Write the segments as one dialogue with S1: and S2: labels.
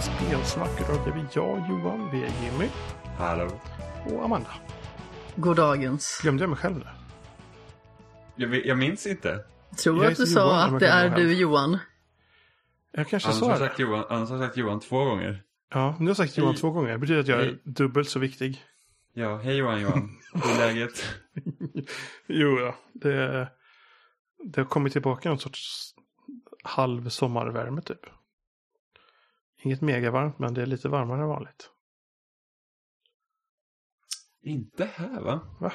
S1: 336 med ett spelsnack. Idag är vi jag, Johan, vi är Jimmy
S2: Hallå.
S1: och Amanda.
S3: Goddagens.
S1: Glömde jag mig själv nu?
S2: Jag, jag minns inte.
S3: Jag tror
S1: Jag
S3: att du sa
S1: Johan,
S3: att det är du. Johan.
S1: Jag kanske
S2: Annars
S1: sa det.
S2: sagt Johan, annars har jag sagt Johan två gånger.
S1: Ja, nu har jag sagt Johan
S2: Hej.
S1: två gånger. Det betyder att jag är
S2: Hej.
S1: dubbelt så viktig.
S2: Ja, hej Johan Johan. Hur är läget?
S1: Jo, ja. Det, det har kommit tillbaka någon sorts halv sommarvärme typ. Inget megavarmt, men det är lite varmare än vanligt.
S2: inte här va?
S1: Va?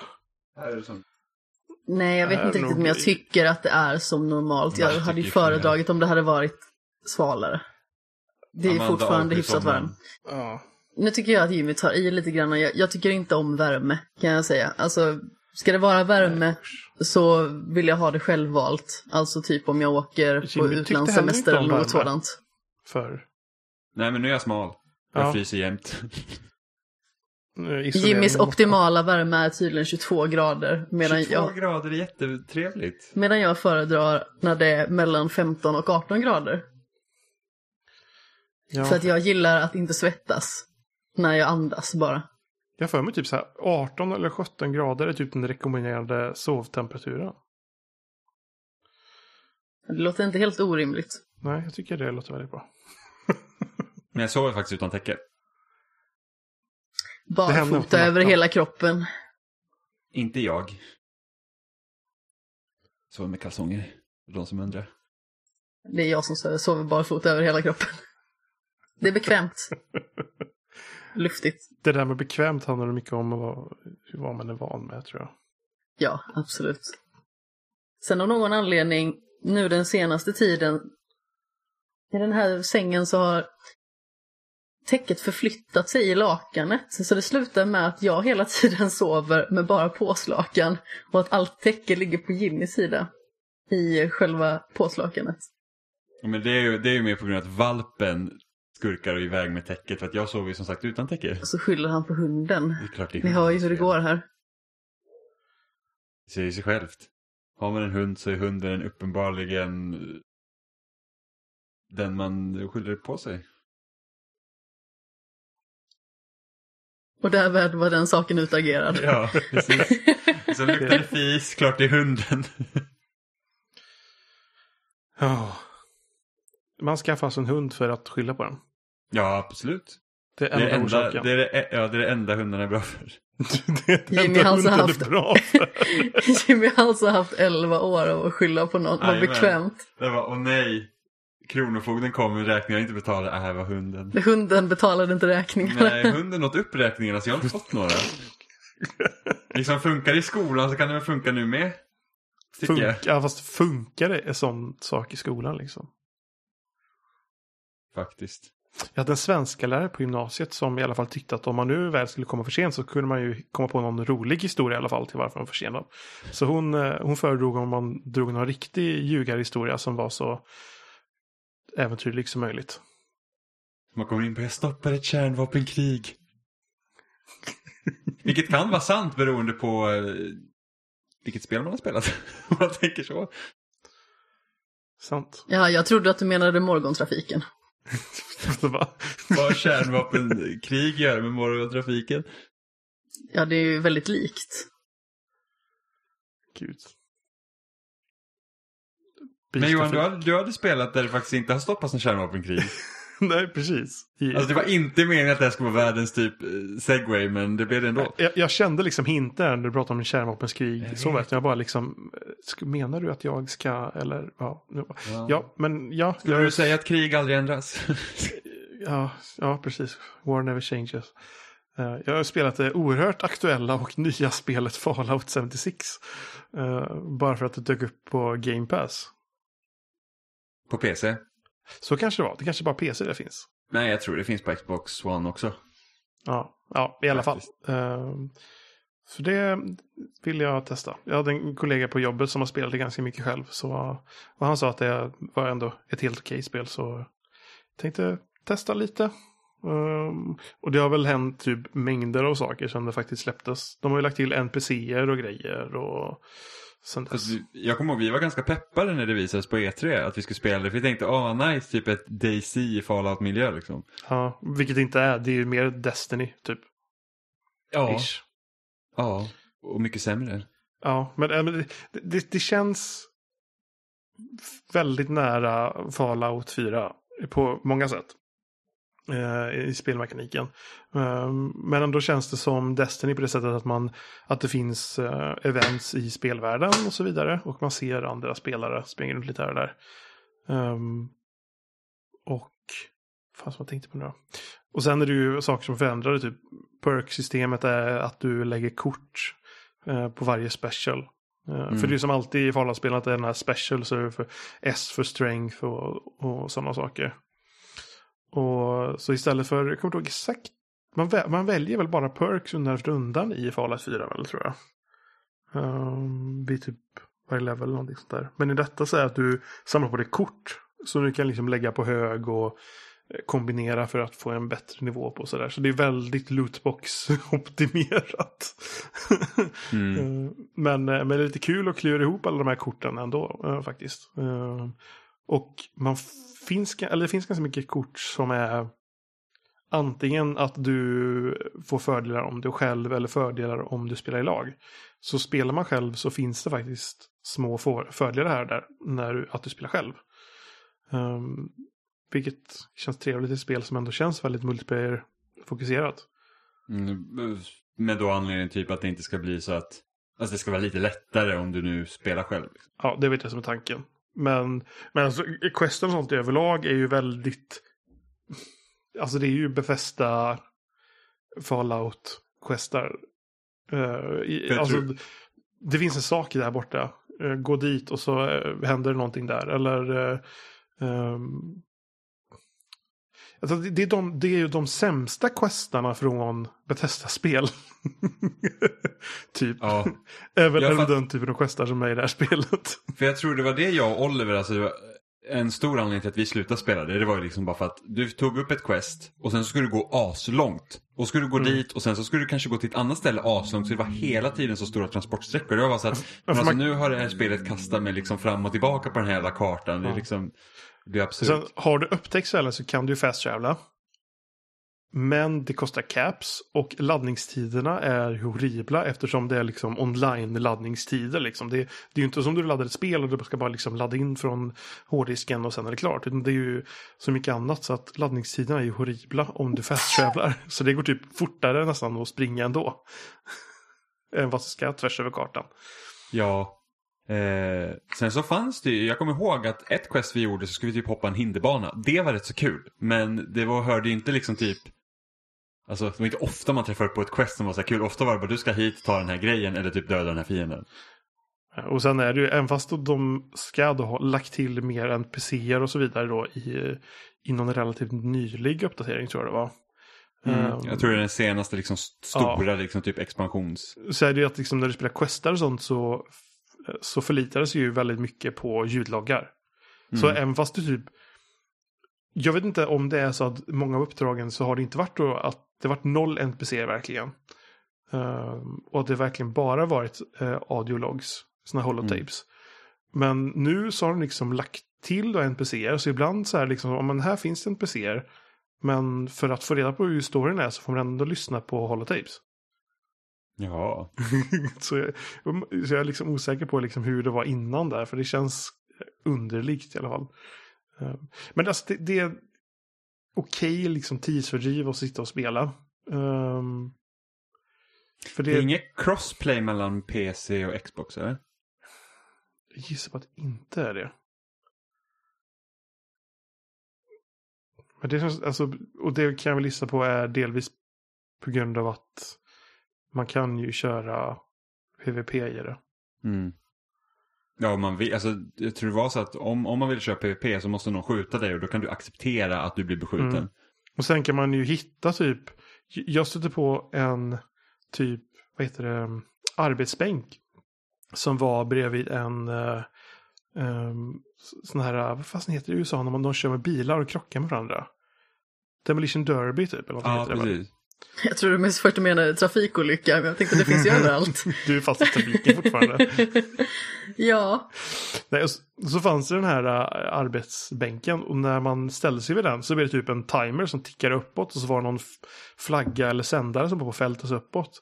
S2: Här är det som...
S3: Nej, jag vet inte riktigt,
S1: nog
S3: men jag tycker att det är som normalt. Jag
S2: Jag
S3: hade ju föredragit om det hade varit svalare. Det är
S2: Amanda
S3: fortfarande hyfsat
S2: sommaren.
S3: varmt.
S1: Ja.
S3: Nu tycker jag att Jimmy tar i lite grann. Jag, jag tycker inte om värme, kan jag säga. Alltså, ska det vara värme så vill jag ha det självvalt. Alltså typ om jag åker på
S1: Jimmy tyckte
S3: utlandssemester eller något sådant.
S1: För
S2: Nej men nu är jag smal. Jag
S1: Ja.
S2: fryser jämt.
S3: Jimmys optimala värme är tydligen 22 grader. Medan
S2: 22
S3: jag,
S2: grader är jättetrevligt.
S3: medan jag föredrar när det är mellan 15 och 18 grader.
S1: Ja,
S3: För att jag gillar att inte svettas när jag andas bara.
S1: Jag för mig typ så här 18 eller 17 grader är typ den rekommenderade sovtemperaturen.
S3: Det låter inte helt orimligt.
S1: Nej, jag tycker det låter väldigt bra.
S2: Men jag sover faktiskt utan täcke.
S3: Barfota över hela kroppen.
S2: Inte jag. Sover med kalsonger. För de som undrar.
S3: Det är jag som sover- sover barfota över hela kroppen. Det är bekvämt. Luftigt.
S1: Det där med bekvämt handlar mycket om vad, vad man är van med tror jag.
S3: Ja, absolut. Sen av någon anledning, nu den senaste tiden, i den här sängen så har täcket förflyttat sig i lakanet. Så det slutar med att jag hela tiden sover med bara påslakan och att allt täcke ligger på Jimmys sida i själva påslakanet.
S2: Men det är ju det är ju mer på grund av att valpen skurkar iväg med täcket. För att jag sover ju som sagt utan täcke.
S3: Och så skyller han på hunden.
S2: Det är klart det är
S3: Ni hör ju hur det går här.
S2: Det säger sig självt. Har man en hund så är hunden uppenbarligen den man skyller på sig.
S3: Och därmed var den saken utagerad.
S2: Ja, precis. Så luktar det fis, klart det är hunden.
S1: Ja. Man skaffar alltså en hund för att skylla på den.
S2: Ja, absolut.
S1: Det är
S2: Det är,
S1: enda
S2: det, är det, ja, det är det enda hundarna är bra för.
S1: det är det
S3: Jimmy
S1: enda
S3: har alltså
S1: hunden
S3: haft-
S1: är bra för.
S3: Jimmy har alltså haft 11 år av att skylla på någon. Vad bekvämt.
S2: Det var, åh nej. Kronofogden kom med räkningar jag inte betalade. Äh, det var hunden.
S3: Hunden betalade inte räkningarna.
S2: Nej, hunden åt upp räkningarna så jag har inte fått några. Liksom funkar i skolan så kan det väl funka nu med. Tycker jag.
S1: Fast funkar det en sån sak i skolan liksom?
S2: Faktiskt.
S1: Jag hade en svenska lärare på gymnasiet som i alla fall tyckte att om man nu väl skulle komma för sent så kunde man ju komma på någon rolig historia i alla fall till varför man var försenad. Så hon, eh, hon föredrog om man drog någon riktig ljugarhistoria som var så äventyrlig som möjligt.
S2: Man kommer in på jag stoppar ett kärnvapenkrig. Vilket kan vara sant beroende på eh, vilket spel man har spelat. Om man tänker så.
S1: Sant.
S3: Ja, jag trodde att du menade morgontrafiken.
S2: Vad har kärnvapenkrig gör med morgontrafiken?
S3: Ja, det är ju väldigt likt.
S1: Gud.
S2: Men Johan, du hade, du hade spelat där det faktiskt inte har stoppats någon kärnvapenkrig.
S1: Nej, precis.
S2: Alltså det var inte meningen att det här skulle vara världens typ eh, segway, men det blev det ändå.
S1: jag, jag kände liksom hinten när du pratade om kärnvapenskrig.
S2: Jag
S1: Så
S2: vet.
S1: jag bara liksom, eh, menar du att jag ska, eller ja.
S2: Ja.
S1: Ja, men ja.
S2: Skulle
S1: jag-
S2: du säga att krig aldrig ändras?
S1: Ja, ja, precis. War never changes. Eh, jag har spelat det oerhört aktuella och nya spelet Fallout 76. eh, bara för att det dök upp på Game Pass.
S2: På PC?
S1: Så kanske det var. Det kanske bara PC det finns.
S2: Nej, jag tror det finns på Xbox One också.
S1: Ja, ja i alla fall.
S2: Faktiskt.
S1: Eh, för det vill jag testa. Jag hade en kollega på jobbet som har spelat det ganska mycket själv. Så, och han sa att det var ändå ett helt okej spel. Så jag tänkte testa lite. Um, och det har väl hänt typ mängder av saker sedan det faktiskt släpptes. De har ju lagt till NPCer och grejer och sen dess.
S2: Vi, jag kommer ihåg, vi var ganska peppade när det visades på E3 att vi skulle spela det. För vi tänkte, åh oh, nice, typ ett DayZ i Fallout-miljö liksom.
S1: Ja, vilket inte är, det är ju mer Destiny typ.
S2: Ja.
S1: Ish.
S2: Ja, och mycket sämre.
S1: Ja, men, äh, men det, det, det känns väldigt nära Fallout 4 på många sätt. Eh, I spelmekaniken. Eh, men ändå känns det som Destiny på det sättet att, man, att det finns eh, events i spelvärlden och så vidare. Och man ser andra spelare springa runt lite här och där. Um, och, fan som jag tänkte på nu då. Och sen är det ju saker som förändrar typ perk-systemet är att du lägger kort på varje special.
S2: Mm.
S1: För det är som alltid i Fallout-spelen att det är den här special så är det för S för strength och, och sådana saker. Och så istället för, jag kommer inte ihåg exakt, man, vä- man väljer väl bara perks undan för undan i Fallout 4 väl tror jag. Um, vid typ varje level eller någonting sånt där. Men i detta så är att du samlar på dig kort. Så du kan liksom lägga på hög och eh, kombinera för att få en bättre nivå på sådär. Så det är väldigt lootbox-optimerat.
S2: Mm.
S1: Eh, Men, eh, men det är lite kul att klura ihop alla de här korten ändå eh, faktiskt. Och man finns, eller det finns ganska mycket kort som är antingen att du får fördelar om du är själv eller fördelar om du spelar i lag. Så spelar man själv så finns det faktiskt små för- fördelar här där när du, att du spelar själv. Um, vilket känns trevligt i ett spel som ändå känns väldigt multiplayer-fokuserat.
S2: Mm, med då anledningen typ att det inte ska bli så att Alltså det ska vara lite lättare om du nu spelar själv. Liksom.
S1: Ja, det vet jag som är tanken. Men, men alltså, questen och sånt överlag är ju väldigt... Alltså det är ju befästa Fallout-questar. Uh, i, alltså,
S2: tror-
S1: Det finns en sak där borta. Eh, gå dit och så eh, händer det någonting där. Eller... ehm, Alltså det, är de, det är ju de sämsta questarna från Bethesda-spel. typ.
S2: Ja,
S1: väl
S2: fatt-
S1: den typen av questar som är i det här spelet.
S2: för jag tror det var det jag och Oliver, alltså en stor anledning till att vi slutade spela det, det var ju liksom bara för att du tog upp ett quest och sen så skulle du gå aslångt. Och skulle du gå
S1: Mm.
S2: dit och sen så skulle du kanske gå till ett annat ställe aslångt så det var hela tiden så stora transportsträckor. Det var så att, men
S1: för
S2: alltså
S1: man-
S2: nu har det här spelet kastat mig liksom fram och tillbaka på den här jävla kartan. Det är
S1: Ja.
S2: liksom, det blir absurt.
S1: Sen har du upptäckt ställen så kan du ju fast travela. Men det kostar caps och laddningstiderna är horribla eftersom det är liksom online-laddningstider. Liksom. Det, det är ju inte som du laddar ett spel och du ska bara liksom ladda in från hårddisken och sen är det klart. Utan det är ju så mycket annat så att laddningstiderna är ju horribla om du fast travelar. Så det går typ fortare nästan att springa ändå. Än vad det ska tvärs över kartan.
S2: Ja. Eh, sen så fanns det ju, jag kommer ihåg att ett quest vi gjorde så skulle vi typ hoppa en hinderbana. Det var rätt så kul. Men det var, hörde inte liksom typ Alltså det var inte ofta man träffade på ett quest som var så här kul. Ofta var det bara du ska hit, ta den här grejen eller typ döda den här fienden.
S1: Och sen är det ju, även fast de ska då ha lagt till mer NPCer och så vidare då i, i någon relativt nylig uppdatering tror jag det var. Ehm,
S2: Jag tror det är den senaste liksom st- stora liksom typ expansions...
S1: Så är det ju att liksom när du spelar questar och sånt så, så sig ju väldigt mycket på ljudloggar. Så
S2: Mm.
S1: även fast du typ... Jag vet inte om det är så att många av uppdragen så har det inte varit då att det varit noll NPC verkligen. Ehm, och att det verkligen bara varit uh, audiologs, sådana holotapes. Men nu så har de liksom lagt till då NPCer, så ibland så är det liksom, ja, men här finns det NPCer. Men för att få reda på hur storyn är så får man ändå lyssna på holotapes.
S2: Ja.
S1: så, jag, så jag är liksom osäker på liksom hur det var innan där, för det känns underligt i alla fall. Eh, Men alltså det, det är okej liksom tidsfördriv att sitta och spela. Ehm, för
S2: Det
S1: det,
S2: är inget crossplay mellan PC och Xbox eller?
S1: jag gissar på att det inte är det. Men det känns, alltså, och det kan jag väl gissa på är delvis på grund av att man kan ju köra PVP i det.
S2: Mm. Ja, man vill, alltså, jag tror det var så att om, om man vill köra PVP så måste någon skjuta dig och då kan du acceptera att du blir beskjuten.
S1: Mm. Och sen kan man ju hitta typ, jag stötte på en typ, vad heter det, arbetsbänk. Som var bredvid en uh, um, sån här, vad fasen heter det i USA när man de kör med bilar och krockar med varandra? Demolition Derby typ, eller vad
S2: Ja,
S1: heter det
S2: precis.
S3: Jag tror du mest först menade trafikolycka, men jag tänkte det finns ju överallt.
S1: Du är fast i trafiken fortfarande.
S3: Ja,
S1: Nej, och så, så fanns det den här äh, arbetsbänken och när man ställde sig vid den så blev det typ en timer som tickar uppåt och så var det någon flagga eller sändare som var på fältet uppåt.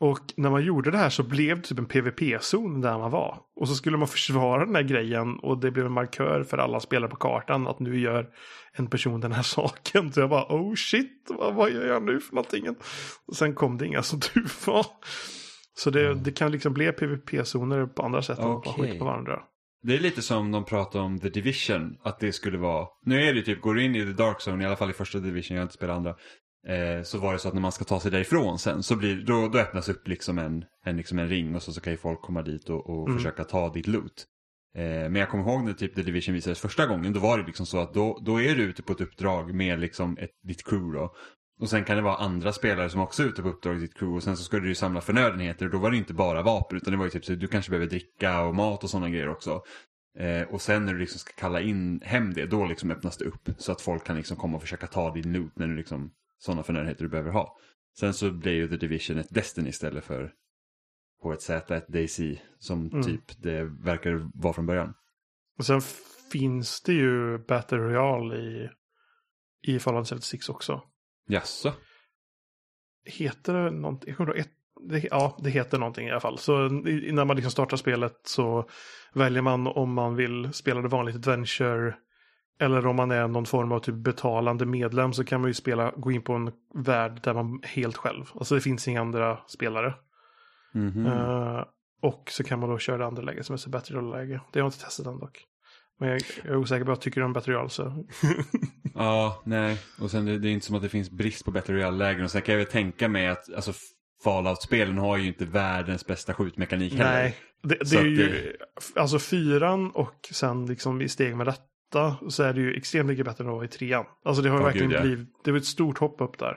S1: Och när man gjorde det här så blev det typ en PVP-zon där man var. Och så skulle man försvara den här grejen och det blev en markör för alla spelare på kartan att nu gör en person den här saken. Så jag bara oh shit, vad, vad gör jag nu för någonting? Och sen kom det inga som tur var. Så det, det kan liksom bli PVP-zoner på andra sätt än att bara skjuta på varandra.
S2: Det är lite som de pratar om The Division, att det skulle vara, nu är det typ, går du in i The Dark Zone, i alla fall i första Division, jag har inte spelat andra, eh, så var det så att när man ska ta sig därifrån sen så blir, då, då öppnas upp liksom en, en, liksom en ring och så, så kan ju folk komma dit och, och
S1: Mm.
S2: försöka ta ditt loot. Eh, men jag kommer ihåg när typ The Division visades första gången, då var det liksom så att då, då är du ute på ett uppdrag med liksom ett, ditt crew då. Och sen kan det vara andra spelare som också är ute på uppdrag i ditt crew och sen så ska du ju samla förnödenheter och då var det inte bara vapen utan det var ju typ så att du kanske behöver dricka och mat och sådana grejer också. Eh, och sen när du liksom ska kalla in hem det, då liksom öppnas det upp. Så att folk kan liksom komma och försöka ta din loot när du liksom, sådana förnödenheter du behöver ha. Sen så blir ju The Division ett Destiny istället för H1Z, ett DayZ, som
S1: Mm.
S2: typ det verkar vara från början.
S1: Och sen finns det ju Battle Royale i, i Fallout 76 också.
S2: Jaså?
S1: Heter det någonting? Jag kommer ett, det, ja, det heter någonting i alla fall. Så i- när man liksom startar spelet så väljer man om man vill spela det vanligt adventure. Eller om man är någon form av typ betalande medlem så kan man ju spela, gå in på en värld där man helt själv. Alltså det finns inga andra spelare.
S2: Mhm.
S1: Eh, och så kan man då köra det andra läget som är så Battle Royale-läge. Det har jag inte testat än dock. Men jag, jag är osäker på vad jag tycker om Battle Royale så.
S2: Ja, nej. Och sen det, det är inte som att det finns brist på Battle Royale-lägen. Och sen kan jag väl tänka mig att alltså, Fallout-spelen har ju inte världens bästa skjutmekanik heller.
S1: Nej, det, det är ju, alltså fyran och sen liksom i steg med detta så är det ju extremt mycket bättre än vad det var i trean. Alltså det har
S2: Ja,
S1: verkligen
S2: gud, ja.
S1: blivit, det var ett stort hopp upp där.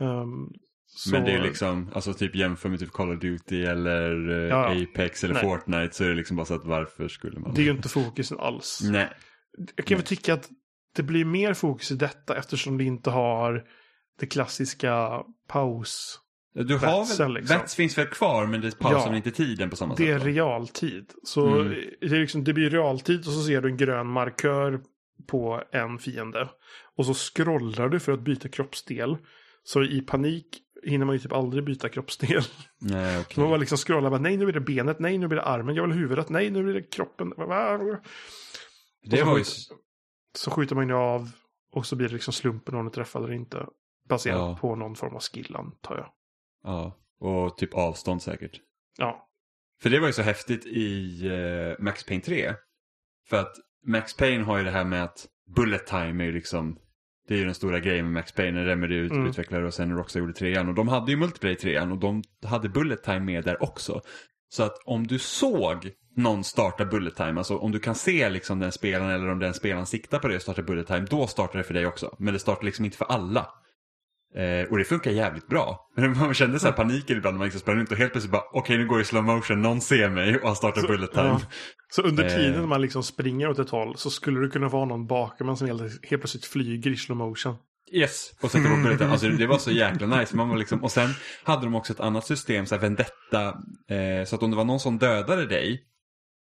S1: Ehm, så,
S2: Men det är liksom, alltså typ jämför med typ Call of Duty eller eh,
S1: Ja.
S2: Apex eller
S1: Nej.
S2: Fortnite så är det liksom bara så att varför skulle man?
S1: det är ju inte fokusen alls.
S2: Nej.
S1: Jag kan väl tycka att det blir mer fokus i detta eftersom det inte har det klassiska paus.
S2: Du har
S1: Vetsen,
S2: väl,
S1: liksom.
S2: Vets finns väl kvar men det pausar
S1: Ja.
S2: inte tiden på samma
S1: Det är
S2: sätt?
S1: realtid. Så
S2: Mm.
S1: det, är liksom, det blir realtid och så ser du en grön markör på en fiende. Och så scrollar du för att byta kroppsdel. Så i panik hinner man ju typ aldrig byta kroppsdel.
S2: Nej, okej.
S1: man bara liksom scrollar, bara, nej nu blir det benet, nej nu blir det armen, jag vill huvudet, nej nu blir det kroppen.
S2: Det
S1: så
S2: var ju...
S1: Så skjuter man ju av och så blir det liksom slumpen om du träffar eller inte. Baserat
S2: Ja.
S1: på någon form av skill antar jag.
S2: Ja, och typ avstånd säkert.
S1: Ja,
S2: För det var ju så häftigt i eh, Max Payne 3. För att Max Payne har ju det här med att bullet time är ju liksom det är ju den stora grejen med Max Payne, när Remedy ut,
S1: Mm.
S2: utvecklare och sen Rockstar gjorde trean. Och de hade ju multiplayer i trean och de hade bullet time med där också. Så att om du såg någon starta bullet time, alltså om du kan se liksom den spelaren eller om den spelaren siktar på det och startar bullet time, då startar det för dig också. Men det startar liksom inte för alla. Eh, och det funkar jävligt bra. Men man kände så här paniken ibland när man liksom sprang runt och helt plötsligt bara okej nu går det i slow motion, någon ser mig och han startar
S1: Så-
S2: bullet time.
S1: ja. Så under
S2: Eh.
S1: tiden man liksom springer åt ett håll så skulle det kunna vara någon bakom en som helt, helt plötsligt flyger i slow motion.
S2: Yes, och sätta på bullet time. Alltså det var så jäkla nice. Man var liksom, och sen hade de också ett annat system, så här vendetta. Eh, så att om det var någon som dödade dig,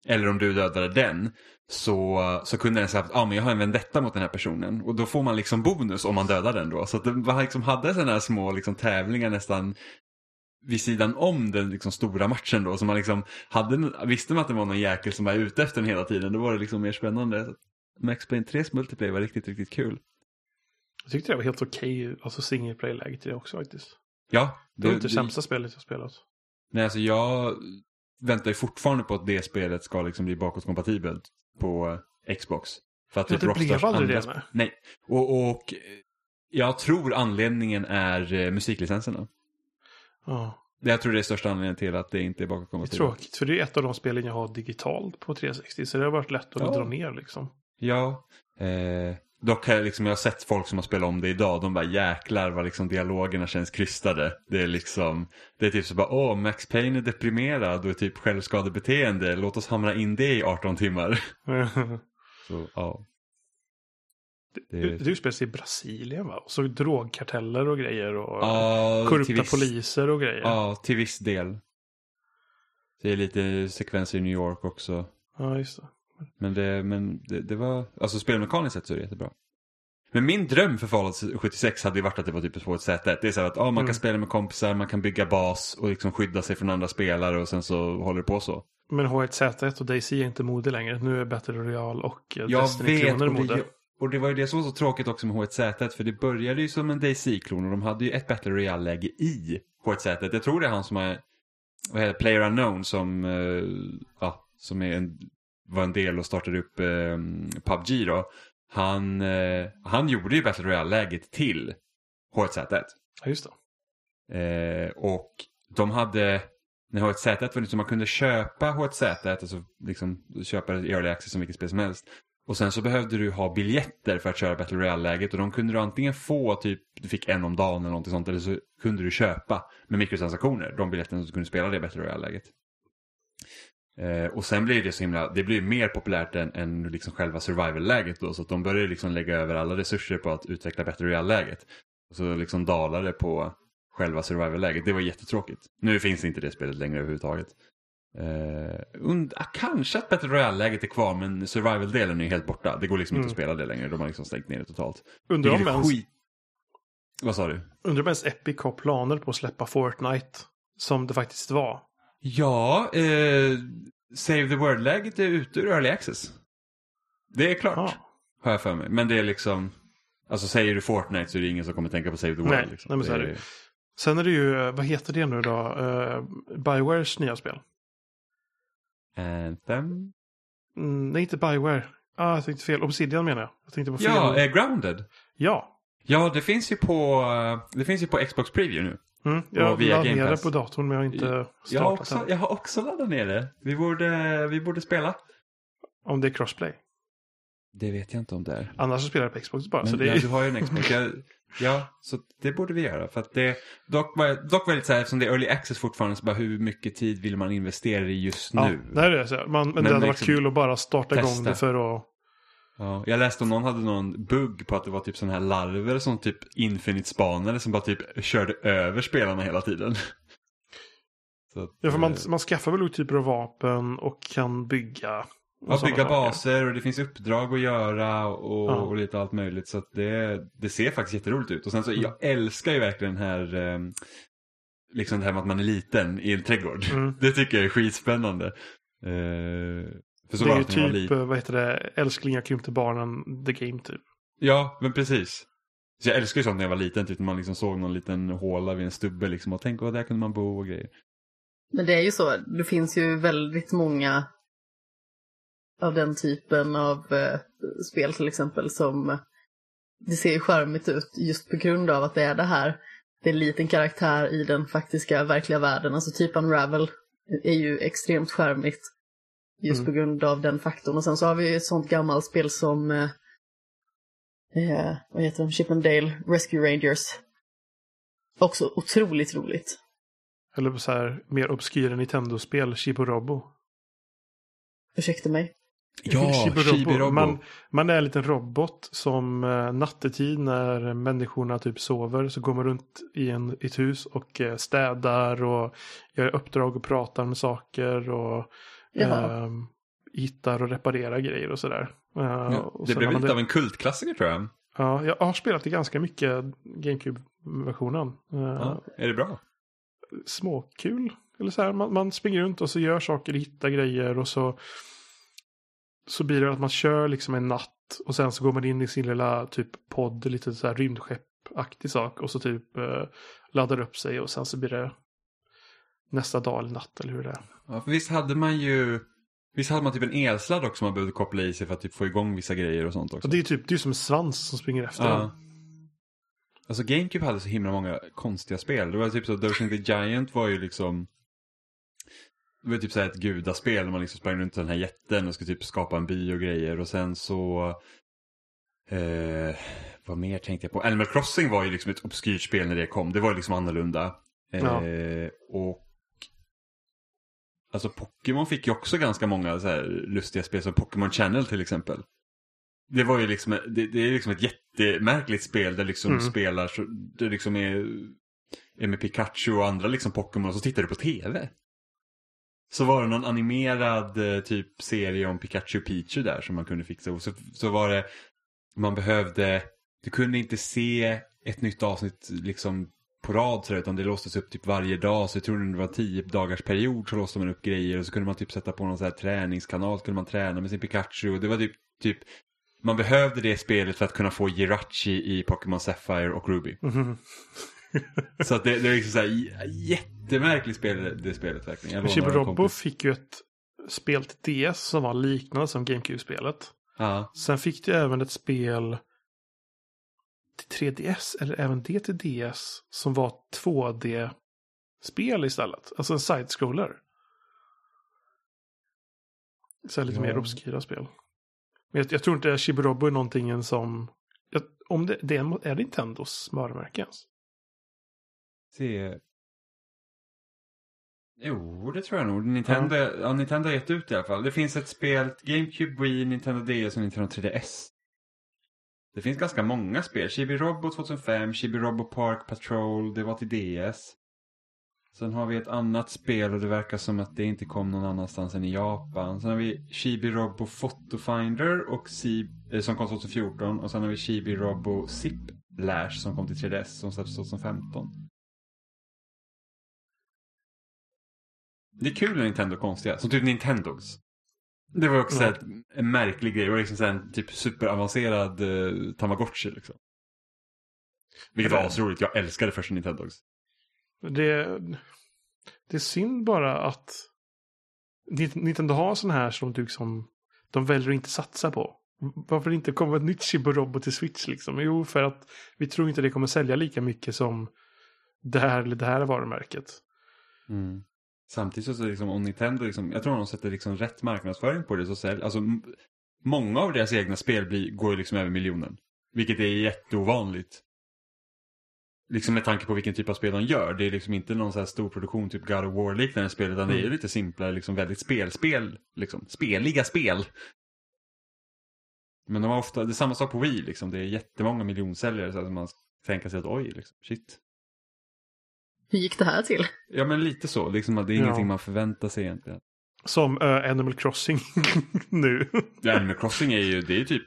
S2: eller om du dödade den, så, så kunde den säga att ah, men jag har en vendetta mot den här personen. Och då får man liksom bonus om man dödar den då. Så att det var liksom, hade sådana här små liksom, tävlingar nästan vid sidan om den liksom, stora matchen då. Så man liksom hade, visste man att det var någon jäkel som var ute efter den hela tiden, då var det liksom mer spännande. Max Payne 3s multiplayer var riktigt, riktigt kul.
S1: Jag tyckte det var helt okej, alltså single play-läget i det också faktiskt.
S2: Ja,
S1: Det var inte det sämsta spelet jag spelat.
S2: Nej, alltså jag väntar ju fortfarande på att det spelet ska liksom bli bakåtkompatibelt på Xbox. För att
S1: Ja, det blev aldrig det,
S2: sp-
S1: nej.
S2: Och, och eh, jag tror anledningen är eh, musiklicenserna.
S1: Ja,
S2: Jag tror det är största anledningen till att det inte är
S1: det är tråkigt för det är ett av de spelen jag har digitalt på 360 så det har varit lätt att
S2: Ja.
S1: dra ner liksom.
S2: Ja, eh, dock har jag, liksom, jag har sett folk som har spelat om det idag, de bara jäklar vad liksom dialogerna känns krystade. Det är liksom, det är typ så bara, åh, Max Payne är deprimerad och är typ självskadebeteende, låt oss hamra in det i 18 timmar. Så, ja. Det-
S1: Det, det utspelar sig i Brasilien va? Och så drogkarteller och grejer och
S2: Ja,
S1: korrupta
S2: viss-
S1: poliser och grejer. Ja,
S2: Ja, till viss del. Det är lite sekvenser i New York också.
S1: just det.
S2: Men det, men det, det var, alltså spelmekaniskt sett så är det jättebra. Men min dröm för Fallout 76 hade ju varit att det var typ på ett sätt. Det är så här att ja, man kan
S1: Mm.
S2: spela med kompisar, man kan bygga bas och liksom skydda sig från andra spelare och sen så håller det på så.
S1: Men H1Z1 och Daisy är inte mode längre. Nu är Battle Royale och eh,
S2: Jag vet,
S1: Destiny-kloner
S2: och
S1: mode.
S2: det, och det var ju det som var så tråkigt också med H1Z1 för det började ju som en DayZ-klon och de hade ju ett Battle Royale-läge i H1Z1. Jag tror det är han som är, vad heter Player Unknown som, eh, ja, som är en, var en del och startade upp eh, PubG då. Han, eh, han gjorde ju Battle Royale-läget till H1Z1.
S1: Ja, just det.
S2: Eh, och de hade, när H1Z1 var så man kunde köpa H1Z1, alltså liksom köpa det i early access som vilket spel som helst. Och sen så behövde du ha biljetter för att köra Battle Royale-läget och de kunde du antingen få typ, du fick en om dagen eller någonting sånt, eller så kunde du köpa med mikrotransaktioner de biljetterna så du kunde spela det Battle Royale-läget. Eh, och sen blir det så himla, det blir mer populärt än, än liksom själva survival-läget då, så att de börjar liksom lägga över alla resurser på att utveckla Battle Royale-läget. Och så liksom dalar det på själva survival-läget. Det var jättetråkigt. Nu finns inte det spelet längre överhuvudtaget. Eh, und, ah, kanske att Battle Royale-läget är kvar men survival-delen är helt borta. Det går liksom inte
S1: Mm.
S2: att spela det längre. De har liksom stängt ner det totalt.
S1: Undrar om, ens,
S2: skit. Vad sa du?
S1: undrar om ens Epic har planer på att släppa Fortnite. Som det faktiskt var.
S2: Ja, eh, Save the World-läget är ute ur Early Access. Det är klart,
S1: Ja.
S2: har jag för mig. Men det är liksom, alltså säger du Fortnite så är det ingen som kommer tänka på Save the World.
S1: Nej,
S2: liksom.
S1: nej, men så är det. Sen är det ju, eh, vad heter det nu då? Uh, Biowares nya spel.
S2: Anthem?
S1: Mm, nej, inte Bioware. Ah, jag tänkte fel. Obsidian menar jag. Jag tänkte på fel.
S2: Ja, eh, Grounded.
S1: ja.
S2: Ja, det finns ju på, eh, det finns ju på Xbox Preview nu.
S1: Mm, jag
S2: via
S1: laddade ner det på datorn men jag har inte
S2: Jag har,
S1: startat
S2: också,
S1: den.
S2: jag har också laddat ner det. Vi borde, vi borde spela.
S1: Om det är crossplay.
S2: Det vet jag inte om det är.
S1: Annars så spelar jag på Xbox bara.
S2: Men,
S1: så det
S2: ja, du har ju en Xbox. Jag, ja, så det borde vi göra. För att det, dock, var, dock var det lite så här, eftersom det är early access fortfarande, så bara hur mycket tid vill man investera i just
S1: ja,
S2: nu?
S1: det är det. Så. Man, men,
S2: Men
S1: det hade varit
S2: liksom
S1: kul att bara starta igång
S2: testa.
S1: det för att...
S2: Ja, jag läste om någon hade någon bugg på att det var typ sådana här larver som typ Infinite-spanare som bara typ körde över spelarna hela tiden. Att,
S1: Ja, för man,
S2: eh,
S1: man skaffar väl olika typer av vapen och kan bygga. och
S2: Ja, bygga
S1: saker.
S2: baser och det finns uppdrag att göra och,
S1: Ja.
S2: och lite allt möjligt. Så det, det ser faktiskt jätteroligt ut. Och sen så,
S1: Mm.
S2: jag älskar ju verkligen den här, eh, liksom det här med att man är liten i en trädgård.
S1: Mm.
S2: Det tycker jag är skitspännande. Eh, för så
S1: Det är ju typ, eh, vad heter det, älsklingar krympte barnen, the game typ.
S2: Ja, men precis. Så jag älskar ju sånt när jag var liten, typ när man liksom såg någon liten håla vid en stubbe liksom och tänkte, vad där kunde man bo och grejer.
S3: Men det är ju så, det finns ju väldigt många av den typen av eh, spel till exempel som det ser ju charmigt ut just på grund av att det är det här. Det är en liten karaktär i den faktiska verkliga världen. Alltså typ Unravel är ju extremt charmigt. Just
S1: Mm.
S3: på grund av den faktorn. Och sen så har vi ett sånt gammalt spel som eh, eh, vad heter de? Chip and Dale Rescue Rangers. Också otroligt roligt.
S1: Eller på så här mer obskyra Nintendo-spel, Chiborobo.
S3: Ursäkta mig.
S2: Ja, Chibi-Robo.
S1: Man, man är en liten robot som eh, nattetid när människorna typ sover så går man runt i en, i ett hus och eh, städar och gör uppdrag och pratar med saker och
S3: Jaha.
S1: eh, hittar och reparerar grejer och sådär. Eh,
S2: Ja,
S1: och
S2: det blev lite av en kultklassiker tror jag.
S1: Ja, jag har spelat det ganska mycket, GameCube-versionen. Eh,
S2: Ja, är det bra?
S1: småkul. Eller så här, man, man springer runt och så gör saker, hittar grejer och så så blir det att man kör liksom en natt och sen så går man in i sin lilla typ podd, lite så här rymdskeppaktig sak och så typ eh, laddar upp sig och sen så blir det nästa dag eller natt eller hur det är.
S2: Ja, för visst hade man ju Visst hade man typ en elsladd också man behövde koppla i sig för att typ få igång vissa grejer och sånt också?
S1: Och det är typ det är som en svans som springer efter
S2: Ja. Alltså GameCube hade så himla många konstiga spel. Det var typ så Dosing the Giant var ju liksom Det var typ så här ett gudaspel när man liksom sprang runt den här jätten och skulle typ skapa en by och grejer och sen så eh, Vad mer tänkte jag på? Animal Crossing var ju liksom ett obskyrt spel när det kom. Det var ju liksom annorlunda. Eh,
S1: Ja.
S2: Och Alltså Pokémon fick ju också ganska många så här lustiga spel som Pokémon Channel till exempel. Det var ju liksom, det, det är liksom ett jättemärkligt spel där liksom
S1: Mm.
S2: spelar, så, det liksom är, är med Pikachu och andra liksom Pokémon och så tittar du på tv. Så var det någon animerad eh, typ serie om Pikachu och Pichu där som man kunde fixa. Och så, så var det, man behövde, du kunde inte se ett nytt avsnitt liksom på rad sådär, utan det låstes upp typ varje dag. Så jag tror det var tio dagars period så låste man upp grejer och så kunde man typ sätta på någon sån här träningskanal så kunde man träna med sin Pikachu. Och det var typ, typ man behövde det spelet för att kunna få Jirachi i Pokémon Sapphire och Ruby.
S1: Mhm.
S2: Så att det, det är liksom så här j- jättemärkligt spel det spelet verkligen.
S1: Chibi-Robo
S2: kompis.
S1: fick ju ett spel till DS som var liknande som GameCube-spelet.
S2: Ja.
S1: Sen fick du även ett spel till 3DS, eller även det till DS, som var 2D-spel istället. Alltså en side-scroller. Så lite
S2: Ja.
S1: mer obskyra spel. Men jag, jag tror inte Chibi-Robo är någonting som... Jag, om det, det är, är det Nintendos varumärke ens?
S2: Se. Jo, det tror jag nog. Nintendo, ja. Nintendo har gett ut det i alla fall. Det finns ett spel, GameCube, Wii, Nintendo DS och Nintendo 3DS. Det finns ganska många spel. Chibi Robo 2005, Chibi Robo Park Patrol, det var till DS. Sen har vi ett annat spel och det verkar som att det inte kom någon annanstans än i Japan. Sen har vi Chibi Robo Photofinder och C- eh, som kom 2014. Och sen har vi Chibi Robo Zip Lash som kom till 3DS som släpptes 2015. Det är kul när Nintendo är konstiga, som typ Nintendogs. Det var också
S1: Ja.
S2: ett, en märklig grej, det var liksom en typ superavancerad uh, Tamagotchi liksom. Vilket var asroligt, jag älskade första Nintendogs.
S1: Det, det är synd bara att Nint- Nintendo har sån här som du liksom, de väljer att inte satsa på. Varför inte komma ett nytt Chibi-Robo till Switch liksom? Jo, för att vi tror inte det kommer sälja lika mycket som det här eller det här varumärket.
S2: Mm. Samtidigt så, liksom, om Nintendo, liksom, jag tror de sätter liksom rätt marknadsföring på det så säljer, alltså många av deras egna spel blir, går ju liksom över miljonen. Vilket är jätteovanligt. Liksom med tanke på vilken typ av spel de gör. Det är liksom inte någon så här stor produktion, typ God of War-liknande spel, utan det är ju
S1: Mm.
S2: lite simplare, liksom väldigt spelspel, liksom. Speliga spel. Men de har ofta, det är samma sak på Wii liksom, det är jättemånga miljonsäljare så att man tänker sig att oj, liksom, shit.
S3: Hur gick det här till?
S2: Ja men lite så, liksom att det är
S1: Ja.
S2: ingenting man förväntar sig egentligen.
S1: Som uh, Animal Crossing nu.
S2: Ja, Animal Crossing är ju, det är typ,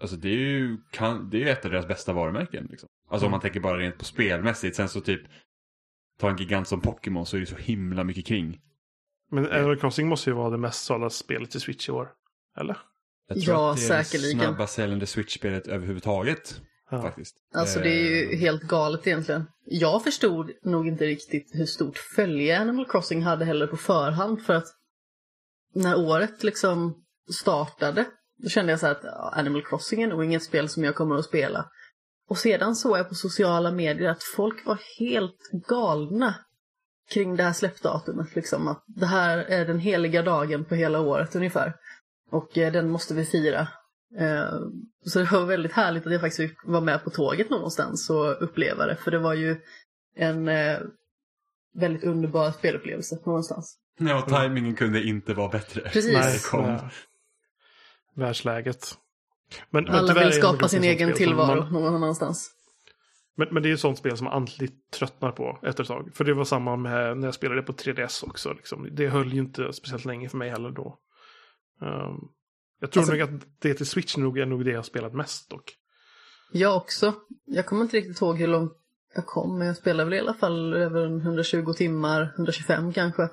S2: alltså det är ju, kan, det är ju ett av deras bästa varumärken. Liksom. Alltså om
S1: Mm.
S2: man tänker bara rent på spelmässigt. Sen så typ, ta en gigant som Pokémon så är det så himla mycket kring.
S1: Men Animal Crossing måste ju vara det mest sålda spelet till Switch i år. Eller?
S2: Jag tror
S3: Ja,
S2: att det är
S3: säkerligen.
S2: det snabbast säljande Switch-spelet överhuvudtaget.
S1: Ja.
S2: Faktiskt.
S3: Alltså det är ju
S2: Eh,
S3: helt galet egentligen. Jag förstod nog inte riktigt hur stort följe Animal Crossing hade heller på förhand för att när året liksom startade då kände jag så här att Animal Crossing är nog inget spel som jag kommer att spela. Och sedan såg jag på sociala medier att folk var helt galna kring det här släppdatumet. Liksom, att det här är den heliga dagen på hela året ungefär. Och eh, den måste vi fira. Eh, så det var väldigt härligt att jag faktiskt fick vara med på tåget någonstans och uppleva det. För det var ju en eh, väldigt underbar spelupplevelse någonstans.
S2: Ja, tajmingen kunde inte vara bättre.
S3: Precis.
S2: När det kom.
S1: nej. Världsläget. Men, men
S3: Alla
S1: tyvärr är
S3: vill skapa sin egen tillvaro
S1: Man,
S3: någon annanstans.
S1: men, men det är ju sånt spel som man aldrig tröttnar på efter ett tag. För det var samma med när jag spelade på 3DS också. Liksom. Det höll ju inte speciellt länge för mig heller då. Um, jag tror
S3: Alltså-
S1: nog att det till Switch nog är nog det jag har spelat mest dock.
S3: Jag också. Jag kommer inte riktigt ihåg hur långt jag kom, men jag spelade väl i alla fall över en 120 timmar, 125 kanske.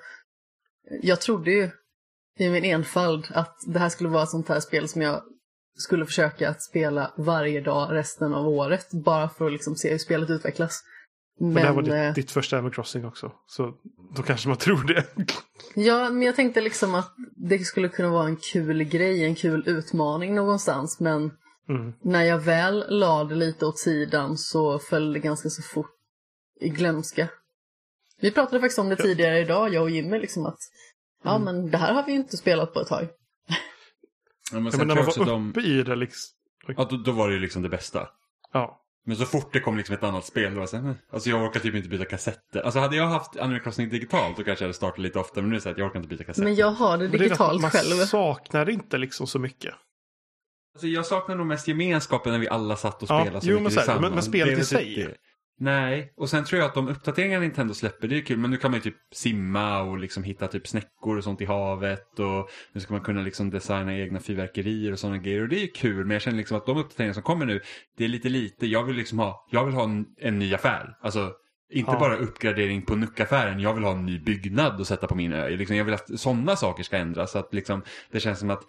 S3: Jag trodde ju i min enfald att det här skulle vara ett sånt här spel som jag skulle försöka att spela varje dag resten av året, bara för att liksom se hur spelet utvecklas.
S1: Men, det här var
S3: Men, eh,
S1: ditt, ditt första Animal Crossing också. Så då kanske man tror det.
S3: ja, men jag tänkte liksom att det skulle kunna vara en kul grej, en kul utmaning någonstans, men
S1: Mm.
S3: när jag väl la det lite åt sidan så föll det ganska så fort i glömska. Vi pratade faktiskt om det
S1: Ja.
S3: tidigare idag, jag och Jimmy, liksom att ja
S1: Mm.
S3: men det här har vi inte spelat på ett tag.
S2: Ja, men
S1: Ja, men när man var
S2: de,
S1: uppe i det liksom.
S2: ja, då, då var det ju liksom det bästa.
S1: Ja.
S2: Men så fort det kom liksom ett annat spel, då var "Nej." alltså jag orkar typ inte byta kassetter. Alltså hade jag haft Animal Crossing digitalt då kanske jag hade startat lite oftare, men nu är det så att jag orkar inte byta kassetter.
S3: Men jag har det
S1: Men det är
S3: digitalt
S1: man
S3: själv.
S1: saknar inte liksom så mycket.
S2: Alltså, jag saknar nog mest gemenskapen när vi alla satt och
S1: Ja,
S2: spelade så
S1: jo,
S2: mycket
S1: men
S2: tillsammans.
S1: men- men spelet i sig?
S2: Nej, och sen tror jag att de uppdateringar Nintendo släpper, det är kul. Men nu kan man ju typ simma och liksom hitta typ snäckor och sånt i havet. Och nu ska man kunna liksom designa egna fyrverkerier och sådana grejer. Och det är ju kul, men jag känner liksom att de uppdateringar som kommer nu, det är lite lite. Jag vill liksom ha, jag vill ha en, en ny affär. Alltså, inte
S1: Ja.
S2: bara uppgradering på nuckaffären, jag vill ha en ny byggnad att sätta på min ö. Liksom, jag vill att sådana saker ska ändras. Så att liksom, det känns som att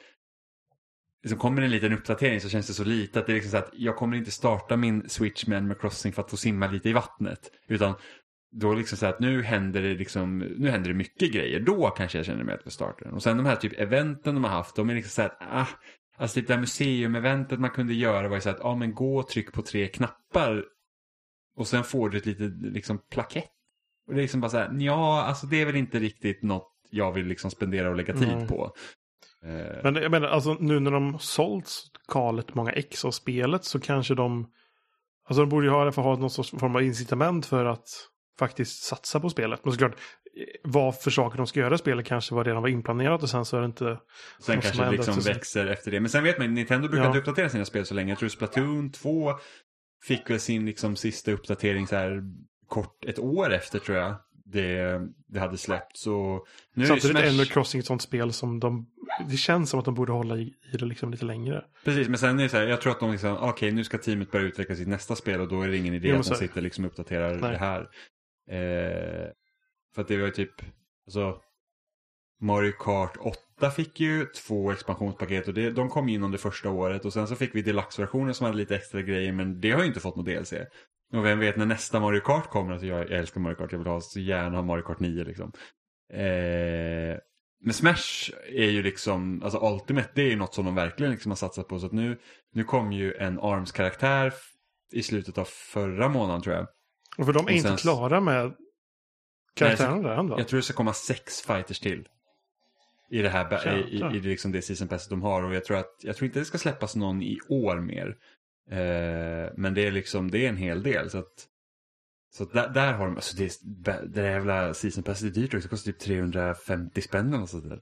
S2: liksom kommer en liten uppdatering så känns det så lite att det är liksom så att jag kommer inte starta min Switch med Animal Crossing för att få simma lite i vattnet. Utan då liksom så att nu händer det liksom, nu händer det mycket grejer. Då kanske jag känner mig att vi startar den. Och sen de här typ eventen de har haft, de är liksom så att, ah, alltså typ det här museum-eventet man kunde göra var ju så att, ja ah, men gå och tryck på tre knappar och sen får du ett litet liksom plakett. Och det är liksom bara så här, ja, alltså det är väl inte riktigt något jag vill liksom spendera och lägga tid
S1: Nej.
S2: på. Eh,
S1: Men jag menar, alltså nu när de sålt galet många ex av spelet så kanske de... Alltså de borde ju ha, i alla fall ha någon sorts form av incitament för att faktiskt satsa på spelet. Men såklart, eh, vad för saker de ska göra i spelet kanske var redan var inplanerat och sen så är det inte...
S2: Sen kanske det liksom växer efter det. Men sen vet man, Nintendo brukar
S1: Ja.
S2: inte uppdatera sina spel så länge. Jag tror Splatoon 2 fick väl sin liksom sista uppdatering så här kort, ett år efter tror jag. Det, det hade släppts. Nu det
S1: Samtidigt är
S2: Smash.
S1: Crossing ett sånt spel som de... Det känns som att de borde hålla i, i det liksom lite längre.
S2: Precis, men sen är det så här, jag tror att de liksom, okej nu ska teamet börja utveckla sitt nästa spel och då är det ingen idé
S1: Jo,
S2: att de sitter liksom och uppdaterar
S1: Nej.
S2: det här. Eh, för att det var ju typ, alltså Mario Kart 8 fick ju två expansionspaket och det, de kom inom det första året och sen så fick vi deluxe-versionen som hade lite extra grejer men det har ju inte fått något DLC. Och vem vet när nästa Mario Kart kommer, alltså jag, jag älskar Mario Kart, jag vill ha så gärna ha Mario Kart 9 liksom. Eh, men Smash är ju liksom, alltså Ultimate det är ju något som de verkligen liksom har satsat på så att nu, nu kom ju en ARMS-karaktär i slutet av förra månaden tror jag.
S1: Och för de är
S2: Och
S1: inte
S2: sen-
S1: klara med karaktärerna där än va?
S2: Jag tror det ska komma sex fighters till. I det här, i, i, i liksom det season passet de har och jag tror att, jag tror inte det ska släppas någon i år mer. Eh, men det är liksom, det är en hel del så att så att där, där har de, alltså det, är- det där jävla season passet är dyrt också, det kostar typ 350 spänn eller sånt där.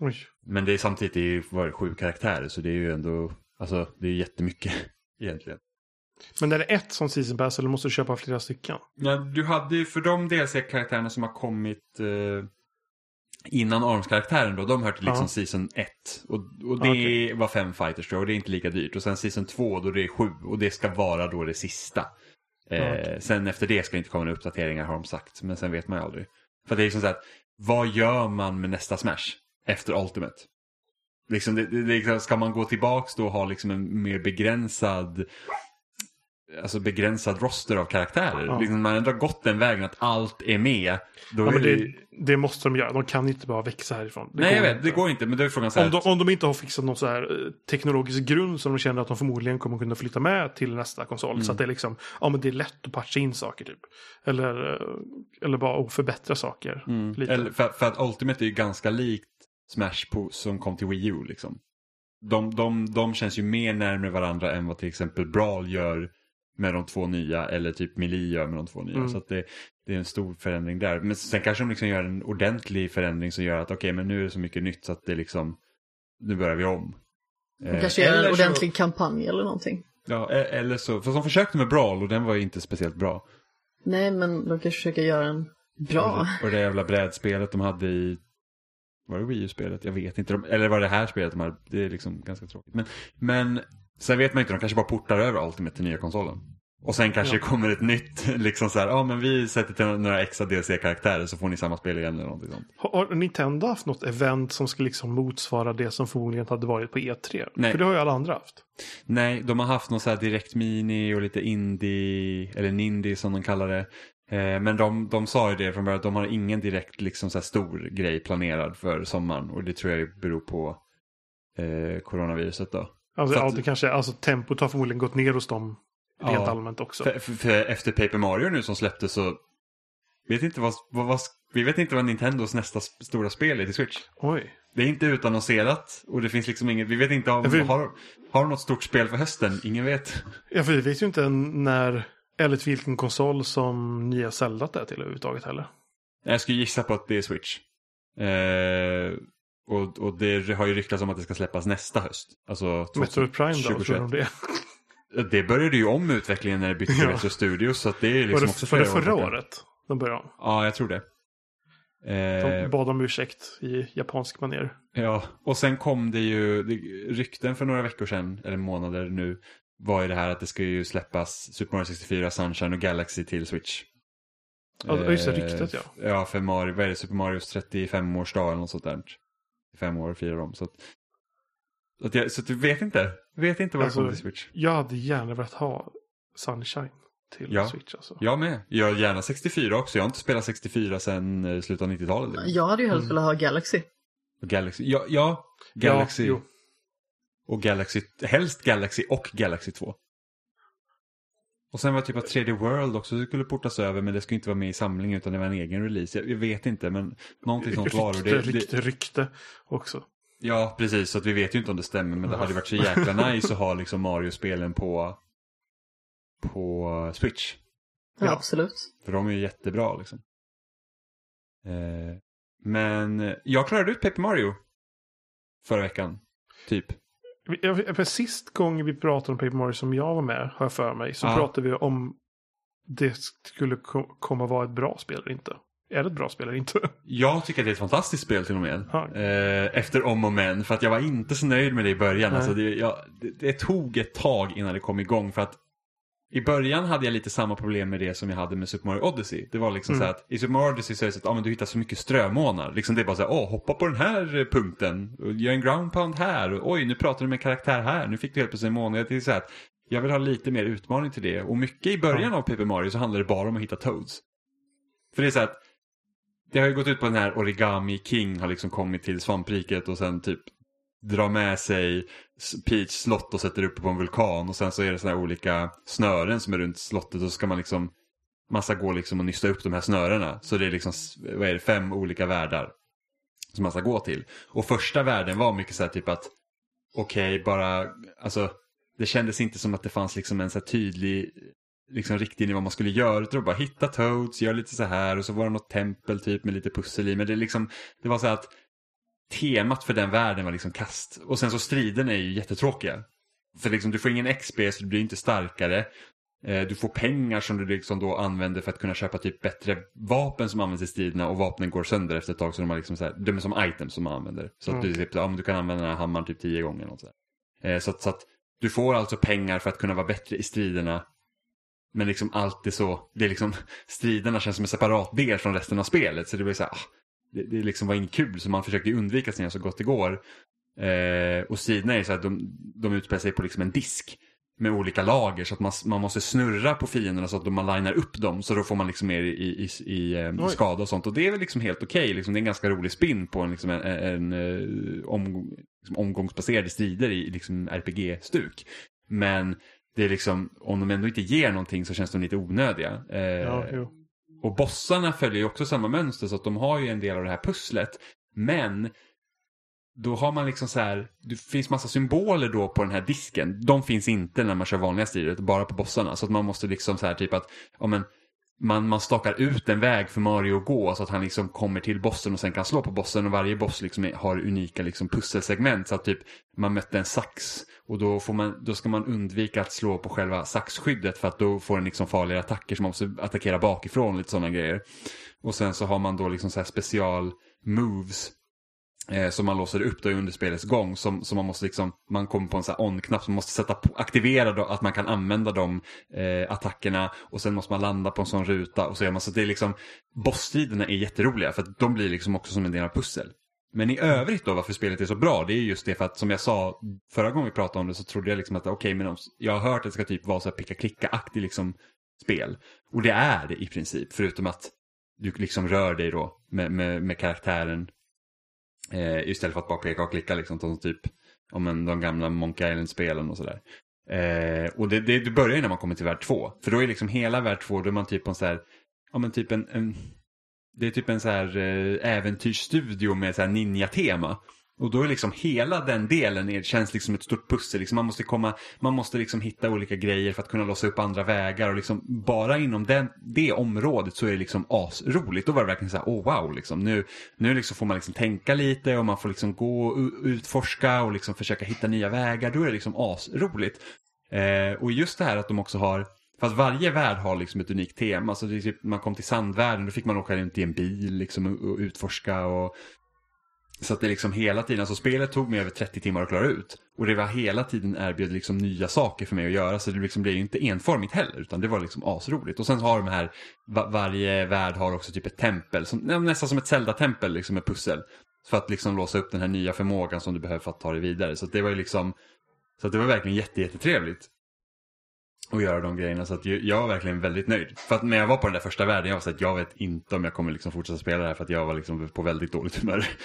S1: Oj.
S2: Men det är samtidigt, det är ju var sju karaktärer så det är ju ändå, alltså det är jättemycket egentligen.
S1: Men är det ett som season pass eller måste du köpa flera stycken?
S2: Ja, du hade ju för de DLC-karaktärerna som har kommit eh, innan ARMS-karaktären då, de hör till liksom
S1: Ja.
S2: Season 1. Och, och det
S1: Okej.
S2: var fem fighters tror jag, och det är inte lika dyrt. Och sen Season 2 då det är sju och det ska vara då det sista. Eh,
S1: Okej.
S2: Sen efter det ska det inte komma några uppdateringar har de sagt, men sen vet man ju aldrig. För det är liksom så att, vad gör man med nästa Smash efter Ultimate? Liksom, det, det, det, liksom, ska man gå tillbaks då och ha liksom en mer begränsad alltså begränsad roster av karaktärer.
S1: Ja.
S2: Liksom, man har gått den vägen att allt är med.
S1: Ja,
S2: är
S1: men
S2: det...
S1: det, det måste de göra. De kan inte bara växa härifrån. Det
S2: Nej, jag vet,
S1: inte.
S2: det går inte. Men då är frågan så här.
S1: Om de, om de inte har fixat någon så här eh, teknologisk grund som de känner att de förmodligen kommer kunna flytta med till nästa konsol.
S2: Mm.
S1: Så att det är liksom, ja men det är lätt att patcha in saker typ. Eller, eh, eller bara att förbättra saker.
S2: Mm. Eller, för, för att Ultimate är ju ganska likt Smash på, som kom till Wii U. Liksom. De, de, de känns ju mer närmare varandra än vad till exempel Brawl gör med de två nya eller typ Melee gör med de två nya.
S1: Mm.
S2: Så att det, det är en stor förändring där. Men sen kanske de liksom gör en ordentlig förändring som gör att okej, men nu är det så mycket nytt så att det liksom, nu börjar vi om.
S3: De kanske gör
S2: eller
S3: en
S2: så-
S3: ordentlig kampanj eller någonting.
S2: Ja, e- eller så, för de försökte med Brawl och den var ju inte speciellt bra.
S3: Nej, men de kanske försöker göra en bra.
S2: Och det, jävla brädspelet de hade i... Var det Wii U-spelet? Jag vet inte. De, eller var det här spelet de hade? Det är liksom ganska tråkigt. Men, men sen vet man inte, de kanske bara portar över Ultimate till nya konsolen. Och sen kanske
S1: Ja.
S2: det kommer ett nytt, liksom så här, ja men vi sätter till några extra DLC-karaktärer så får ni samma spel igen eller någonting sånt.
S1: Har, Nintendo haft något event som ska liksom motsvara det som förmodligen hade varit på E3?
S2: Nej.
S1: För det har ju alla andra haft.
S2: Nej, de har haft någon så här direkt mini och lite indie, eller nindie som de kallar det. Eh, Men de, de sa ju det från början att de har ingen direkt liksom så stor grej planerad för sommaren. Och det tror jag beror på eh, coronaviruset då.
S1: Alltså,
S2: Så
S1: ja,
S2: att-
S1: det kanske, alltså tempot har förmodligen gått ner hos dem rent
S2: Ja.
S1: allmänt också.
S2: För, för, efter Paper Mario nu som släpptes så vet inte vad, vad, vad, vi vet inte vad Nintendos nästa stora spel är till Switch.
S1: Oj.
S2: Det är inte utannonserat och det finns liksom inget, vi vet inte om,
S1: Ja, för-
S2: har, har de något stort spel för hösten? Ingen vet.
S1: Ja, för vi vet ju inte när eller till vilken konsol som nya Zelda är till överhuvudtaget heller.
S2: Jag skulle gissa på att det är Switch. Eh, Och, och det har ju ryktats om att det ska släppas nästa höst. Alltså
S1: Metroid Prime då,
S2: 2021.
S1: tror om det?
S2: Det började ju om utvecklingen när det bytte till
S1: Ja.
S2: Retro Studios. Så att det är
S1: Var
S2: liksom
S1: det,
S2: också
S1: var det
S2: år
S1: förra
S2: borta.
S1: året de började om?
S2: Ja, jag tror det.
S1: De
S2: Eh,
S1: bad om ursäkt i japansk manér.
S2: ja, och sen kom det ju det, rykten för några veckor sedan, eller månader nu, var ju det här att det ska ju släppas Super Mario 64, Sunshine och Galaxy till Switch.
S1: Ja, just det,
S2: Eh,
S1: ryktet, ja.
S2: Ja, för Mario, vad är det, Super Marios 35-årsdag eller något sånt där. 35 år firar de. Så att, så att jag, så att du vet inte. Vet inte vad
S1: Alltså,
S2: det kommer till Switch.
S1: Jag hade gärna velat ha Sunshine till
S2: Ja.
S1: Switch alltså.
S2: Jag med. Jag har gärna 64 också. Jag har inte spelat 64 sedan eh, slutet av 90-talet.
S3: Jag hade ju helst
S1: Mm.
S3: velat ha Galaxy.
S2: Och Galaxy. Ja, ja Galaxy.
S1: Ja,
S2: och Galaxy. Helst Galaxy och Galaxy 2. Och sen var det typ att 3D World också skulle portas över men det skulle inte vara med i samlingen utan det var en egen release. Jag, jag vet inte men någonting sånt var det.
S1: Rykte,
S2: det
S1: rykte, rykte också.
S2: Ja, precis. Så att vi vet ju inte om det stämmer men det hade varit så jäkla nice att ha liksom Mario-spelen på, på Switch.
S3: Ja,
S1: Ja.
S3: absolut.
S2: För de är ju jättebra liksom. Eh, men jag klarade ut Paper Mario förra veckan. Typ.
S1: För sist gång vi pratade om Paper Mario som jag var med, har jag för mig, så
S2: Ja.
S1: pratade vi om det skulle ko- komma vara ett bra spel eller inte. Är det ett bra spel eller inte?
S2: Jag tycker att det är ett fantastiskt spel till och med.
S1: Ja.
S2: Eh, efter om och men. För att jag var inte så nöjd med det i början. Alltså det, jag, det, det tog ett tag innan det kom igång. För att i början hade jag lite samma problem med det som jag hade med Super Mario Odyssey. Det var liksom
S1: Mm.
S2: så att i Super Mario Odyssey så är det så att ah, men du hittar så mycket strömånar. Liksom det är bara så här, åh, hoppa på den här eh, punkten. Och gör en ground pound här. Och, Oj, nu pratar du med en karaktär här. Nu fick du helt plötsligt en månad. Det är så här att jag vill ha lite mer utmaning till det. Och mycket i början av Paper Mario så handlar det bara om att hitta Toads. För det är så att det har ju gått ut på den här Origami King har liksom kommit till svampriket och sen typ drar med sig Peach slott och sätter upp på en vulkan och sen så är det sådana här olika snören som är runt slottet och så ska man liksom massa gå liksom och nysta upp de här snörena. Så det är liksom, vad är det, fem olika världar som man ska gå till. Och första världen var mycket så här typ att okej, bara, alltså det kändes inte som att det fanns liksom en så här tydlig liksom riktlinje vad man skulle göra. Utan bara hitta Toads, gör lite så här och så var det något tempel typ med lite pussel i. Men det, liksom, det var så här att temat för den världen var liksom kast. Och sen så striden är ju jättetråkiga. För liksom, du får ingen XP så du blir inte starkare. Eh, Du får pengar som du liksom då använder för att kunna köpa typ bättre vapen som används i striderna och vapnen går sönder efter ett tag så de, har liksom så här, de är som items som man använder. Så att du,
S1: Mm.
S2: typ, ja, du kan använda den här hammaren typ tio gånger. Och så. Eh, så, att, så att du får alltså pengar för att kunna vara bättre i striderna. Men liksom allt är så, det är liksom, striderna känns som en separat del från resten av spelet. Så det blir så här, ah, det, det liksom var inget kul så man försökte undvika striderna så gott det går. Eh, och striderna är så att de, de utspelar sig på liksom en disk med olika lager så att man, man måste snurra på fienderna så att man linar upp dem så då får man liksom mer i, i, i, eh,
S1: Oj.
S2: skada och sånt och det är väl liksom helt okej, liksom, det är en ganska rolig spin på en, liksom en, en, en om, liksom omgångsbaserade strider i liksom RPG-stuk. Men det är liksom, om de ändå inte ger någonting så känns de lite onödiga. Eh,
S1: Ja
S2: och bossarna följer ju också samma mönster så att de har ju en del av det här pusslet. Men då har man liksom så här, det finns massa symboler då på den här disken. De finns inte när man kör vanliga strider, bara på bossarna. Så att man måste liksom så här typ att, ja men, man, man stakar ut en väg för Mario att gå så att han liksom kommer till bossen och sen kan slå på bossen och varje boss liksom har unika liksom pusselsegment så att typ man mötte en sax och då, får man, då ska man undvika att slå på själva saxskyddet för att då får den liksom farligare attacker som man måste attackera bakifrån och lite sådana grejer. Och sen så har man då liksom så här special moves eh, som man låser upp då under spelets gång. Som, som man måste liksom, man kommer på en sån on-knapp som man måste sätta på, aktivera då, att man kan använda de eh, attackerna. Och sen måste man landa på en sån ruta och så gör man så att det är liksom, bossstriderna är jätteroliga för att de blir liksom också som en del av pussel. Men i övrigt då varför spelet är så bra, det är just det för att som jag sa förra gången vi pratade om det så trodde jag liksom att okej men om, jag har hört att det ska typ vara så här picka-klicka-aktig liksom spel. Och det är det i princip, förutom att du liksom rör dig då med, med, med karaktären eh, istället för att bara peka och klicka liksom som typ om en, de gamla Monkey Island-spelen och sådär. Eh, och det, det, det börjar ju när man kommer till värld två. För då är liksom hela värld två, då är man typ på en så här, ja men typ en, en det är typ en så här eh, äventyrsstudio med så här ninja-tema. Och då är liksom hela den delen är, känns liksom ett stort pussel. Liksom man måste, komma, man måste liksom hitta olika grejer för att kunna låsa upp andra vägar. Och liksom bara inom den, det området så är det liksom asroligt. Då var det verkligen så här, oh wow, liksom. nu, nu liksom får man liksom tänka lite och man får liksom gå och utforska och liksom försöka hitta nya vägar. Då är det liksom asroligt. Eh, och just det här att de också har Fast varje värld har liksom ett unikt tema. Så typ man kom till sandvärlden, då fick man åka runt i en bil liksom, och, och utforska. Och, så att det liksom hela tiden, alltså spelet tog mig över 30 timmar att klara ut. Och det var hela tiden erbjöd liksom nya saker för mig att göra. Så det liksom blev ju inte enformigt heller, utan det var liksom asroligt. Och sen har de här, var, varje värld har också typ ett tempel, som, nästan som ett Zelda-tempel liksom med pussel. För att liksom låsa upp den här nya förmågan som du behöver för att ta dig vidare. Så det var ju liksom, så det var verkligen jätte, jättetrevligt och göra de grejerna. Så att jag var verkligen väldigt nöjd. För att när jag var på den där första världen, jag var så att jag vet inte om jag kommer liksom fortsätta spela det här för att jag var liksom på väldigt dåligt humör.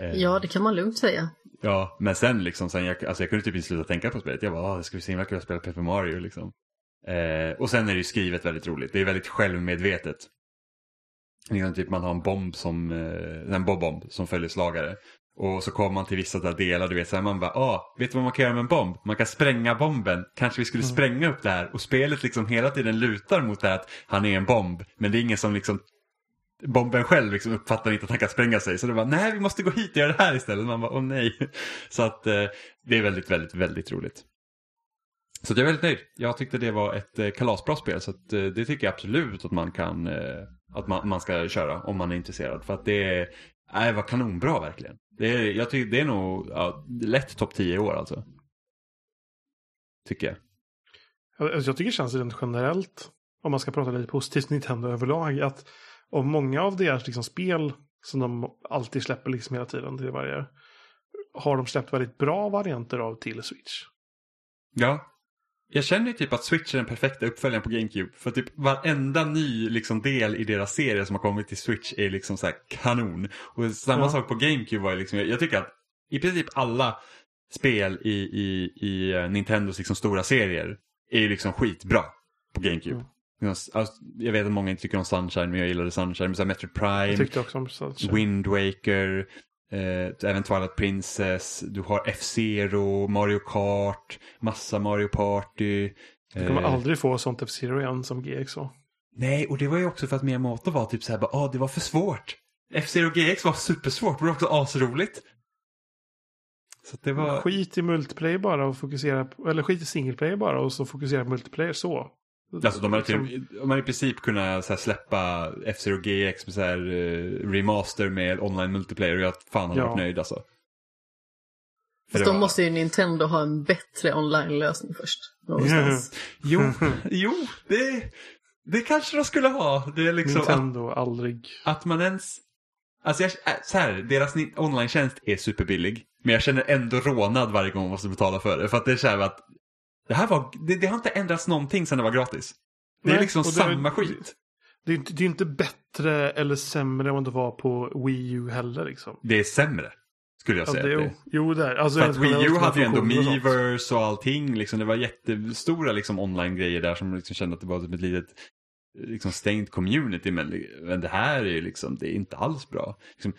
S3: Eh, ja, det kan man lugnt säga.
S2: Ja, men sen liksom, sen jag, alltså jag kunde typ inte sluta tänka på spelet. Jag bara, ah, det ska bli så himla kul att spela Paper Mario liksom. Eh, och sen är det ju skrivet väldigt roligt. Det är väldigt självmedvetet. Liksom typ man har en bomb som, eh, en bob-bomb som följer slagare. Och så kommer man till vissa delar, du vet, så här, man bara, ah, vet du vad man kan göra med en bomb? Man kan spränga bomben, kanske vi skulle mm. spränga upp det här. Och spelet liksom hela tiden lutar mot det här att han är en bomb, men det är ingen som liksom Bomben själv liksom uppfattar inte att han kan spränga sig. Så det var nej vi måste gå hit och göra det här istället. Man bara, åh nej. Så att eh, det är väldigt, väldigt, väldigt roligt. Så jag är väldigt nöjd. Jag tyckte det var ett eh, kalasbra spel. Så att, eh, det tycker jag absolut att man kan, eh, att man, man ska köra om man är intresserad. För att det, Nej, det var kanonbra verkligen. Det är, jag tycker det är nog ja, lätt topp 10 i år alltså. Tycker jag.
S1: Alltså, jag tycker det känns rent generellt, om man ska prata lite positivt Nintendo överlag, att av många av deras liksom, spel som de alltid släpper liksom hela tiden till varje, har de släppt väldigt bra varianter av till Switch.
S2: Ja, jag känner ju typ att Switch är den perfekta uppföljaren på GameCube. För typ varenda ny liksom, del i deras serie som har kommit till Switch är liksom så kanon. Och samma ja. sak på GameCube var ju liksom, jag, jag, tycker att i princip alla spel i, i, i uh, Nintendos liksom stora serier är ju liksom skitbra på GameCube. Mm. Jag vet att många inte tycker om Sunshine, men jag gillade Sunshine. Men så Metroid Prime, Wind Waker, Eh, även Twilight Princess, du har F-Zero, Mario Kart, massa Mario Party.
S1: Du kommer eh, aldrig få sånt F-Zero igen som GX var.
S2: Nej, och det var ju också för att Miyamoto var typ såhär, ah, det var för svårt. F-Zero GX var supersvårt, men också asroligt.
S1: Så det var... Skit i multiplayer bara och fokusera på, eller skit i single player bara och så fokusera på multiplayer så.
S2: Alltså de hade, till, liksom- de hade i princip kunnat här, släppa F-Zero GX med så här, uh, remaster med online multiplayer och jag fan hade ja. varit nöjd alltså.
S3: Fast då var... måste ju Nintendo ha en bättre online-lösning först. Någonstans.
S2: jo, jo det, det kanske de skulle ha. Det är liksom
S1: Nintendo, att, aldrig.
S2: Att man ens... Alltså jag, äh, så här, deras online-tjänst är superbillig. Men jag känner ändå rånad varje gång man måste betala för det. För att det är så här att det här var, det, det har inte ändrats någonting sedan det var gratis. Det Nej, är liksom samma det, skit.
S1: Det, det, det är inte bättre eller sämre än vad det var på Wii U heller liksom.
S2: Det är sämre. Skulle jag säga.
S1: Ja, det, jo, det är. Alltså,
S2: För att Wii U hade ju ändå Miiverse och, och allting. Liksom, det var jättestora liksom, online-grejer där som liksom kände att det var som ett litet liksom, stängt community. Men, men det här är liksom, det är inte alls bra. Liksom,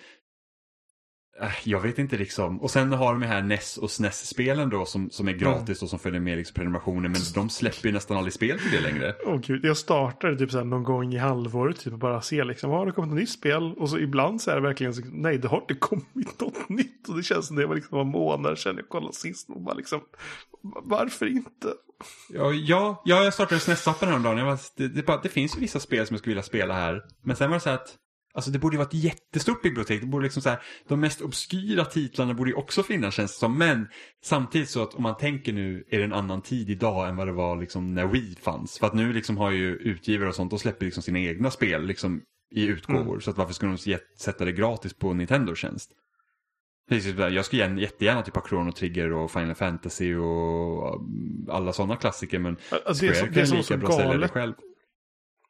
S2: jag vet inte liksom. Och sen har de här NES och SNES-spelen då som, som är gratis och som följer med liksom prenumerationer. Men de släpper ju nästan aldrig spel till det längre.
S1: Åh oh, gud, jag startade typ så någon gång i halvåret typ och bara se liksom, har det kommit ett nytt spel? Och så ibland så är det verkligen så, nej det har inte kommit något nytt. Och det känns som det var liksom en månad sedan jag kollade sist. Och bara liksom, varför inte?
S2: Ja, ja, ja jag startade SNES-appen häromdagen. Jag bara, det, det, det, det finns ju vissa spel som jag skulle vilja spela här. Men sen var det så att Alltså det borde ju vara ett jättestort bibliotek. Det borde liksom så här, de mest obskyra titlarna borde ju också finnas känns det som. Men samtidigt så att om man tänker nu är det en annan tid idag än vad det var liksom när Wii fanns. För att nu liksom har ju utgivare och sånt, de släpper liksom sina egna spel liksom i utgåvor. Mm. Så att varför skulle de sätta det gratis på Nintendo tjänst? Jag skulle jättegärna typ ha Chrono Trigger och Final Fantasy och alla sådana klassiker men
S1: alltså, det, Square det, det kan lika bra galet. sälja det själv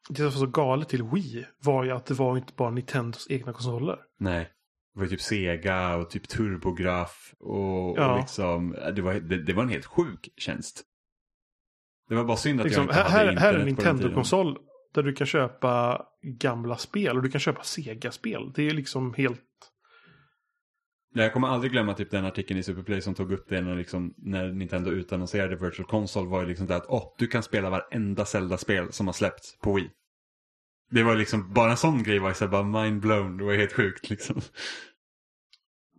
S1: det som var så galet till Wii var ju att det var inte bara Nintendos egna konsoler.
S2: Nej. Det var ju typ Sega och typ Turbograf och, ja. och liksom, det var, det, det, var en helt sjuk tjänst. Det var bara synd att liksom, jag inte hade
S1: här, Här är en Nintendo-konsol där du kan köpa gamla spel och du kan köpa Sega-spel. Det är liksom helt...
S2: Jag kommer aldrig glömma typ den artikeln i Superplay som tog upp det när, liksom, när Nintendo utannonserade Virtual Console var ju liksom det att åh, du kan spela varenda Zelda-spel som har släppts på Wii. Det var liksom, bara en sån grej var här, bara mind blown, det var helt sjukt liksom.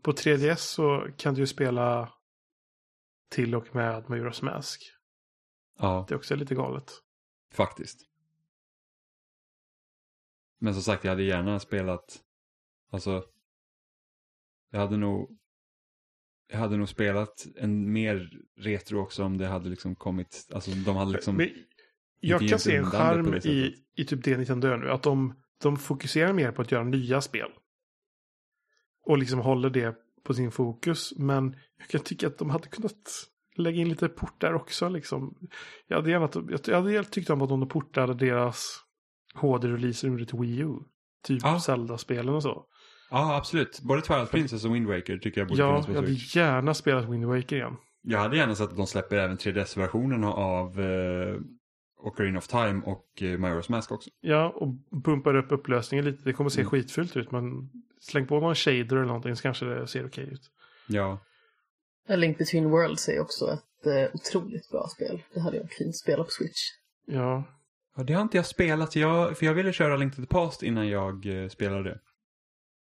S1: På 3DS så kan du ju spela till och med Majora's Mask.
S2: Ja,
S1: Det är också lite galet.
S2: faktiskt. Men som sagt, jag hade gärna spelat, alltså, jag hade nog, jag hade nog spelat en mer retro också om det hade liksom kommit, alltså de hade liksom,
S1: Men jag kan se en charm i, i typ det Nintendo gör nu. Att de, de fokuserar mer på att göra nya spel. Och liksom håller det på sin fokus. Men jag kan tycka att de hade kunnat lägga in lite portar också. Liksom. Jag hade gärna jag, hade tyckt om att de portade deras HD-releaser under till Wii U. Typ
S2: Ja.
S1: Zelda-spelen och så.
S2: Ja absolut, både Twilight Princess och Wind Waker tycker jag borde
S1: Ja,
S2: finnas på
S1: jag hade
S2: Switch.
S1: gärna spelat Wind Waker igen.
S2: Jag hade gärna sett att de släpper även 3DS-versionen av eh, Ocarina of Time och eh, Majora's Mask också.
S1: Ja, och bumpar upp upplösningen lite. Det kommer att se
S2: Mm.
S1: skitfullt ut, men släng på någon shader eller någonting så kanske det ser okej ut.
S2: Ja,
S3: A Link Between Worlds är också ett eh, otroligt bra spel. Det hade jag fint spela på Switch.
S1: Ja,
S2: Ja, det har inte jag spelat, jag, för jag ville köra Link to the Past innan jag eh, spelade det.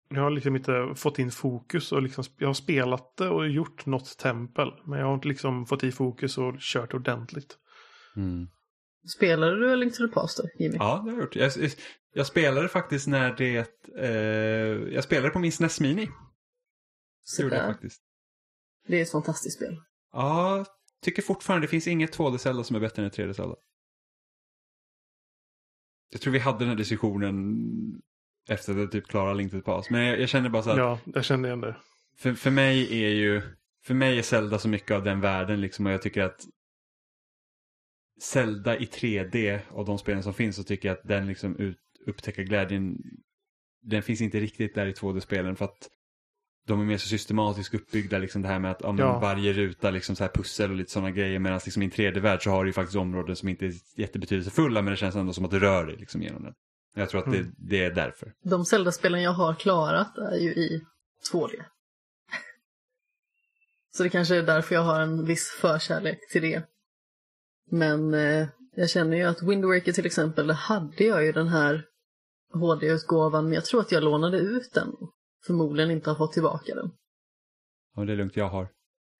S1: Jag har liksom inte fått in fokus och liksom, jag har spelat det och gjort något tempel. Men jag har inte liksom fått i fokus och kört ordentligt.
S3: Spelade du Link to the Past då, Jimmy?
S2: Ja, det har jag gjort. Jag, jag spelade faktiskt när det... Eh, jag spelade på min SNES Mini. Det
S3: Så
S2: gjorde jag faktiskt.
S3: Det är ett fantastiskt spel.
S2: Ja, tycker fortfarande det finns inget 2D-Zelda som är bättre än ett 3D-Zelda. Jag tror vi hade den här diskussionen efter att jag typ klarade Link to the Past. Men jag, jag känner bara så att
S1: Ja, jag kände igen det.
S2: för, för mig är ju, för mig är Zelda så mycket av den världen liksom och jag tycker att Zelda i 3D och de spelen som finns så tycker jag att den liksom ut, upptäcker glädjen, den finns inte riktigt där i 2D-spelen för att de är mer så systematiskt uppbyggda, liksom det här med att ja,
S1: Ja.
S2: varje ruta liksom så här pussel och lite sådana grejer. Medan liksom i en 3D-värld så har du ju faktiskt områden som inte är jättebetydelsefulla men det känns ändå som att du rör dig liksom genom den. Jag tror att
S1: Mm.
S2: det, det är därför.
S3: De Zelda-spelen jag har klarat är ju i 2D. Så det kanske är därför jag har en viss förkärlek till det. Men eh, jag känner ju att Wind Waker till exempel, hade jag ju den här HD-utgåvan, men jag tror att jag lånade ut den. Förmodligen inte har fått tillbaka den.
S2: Ja, det är lugnt, jag har.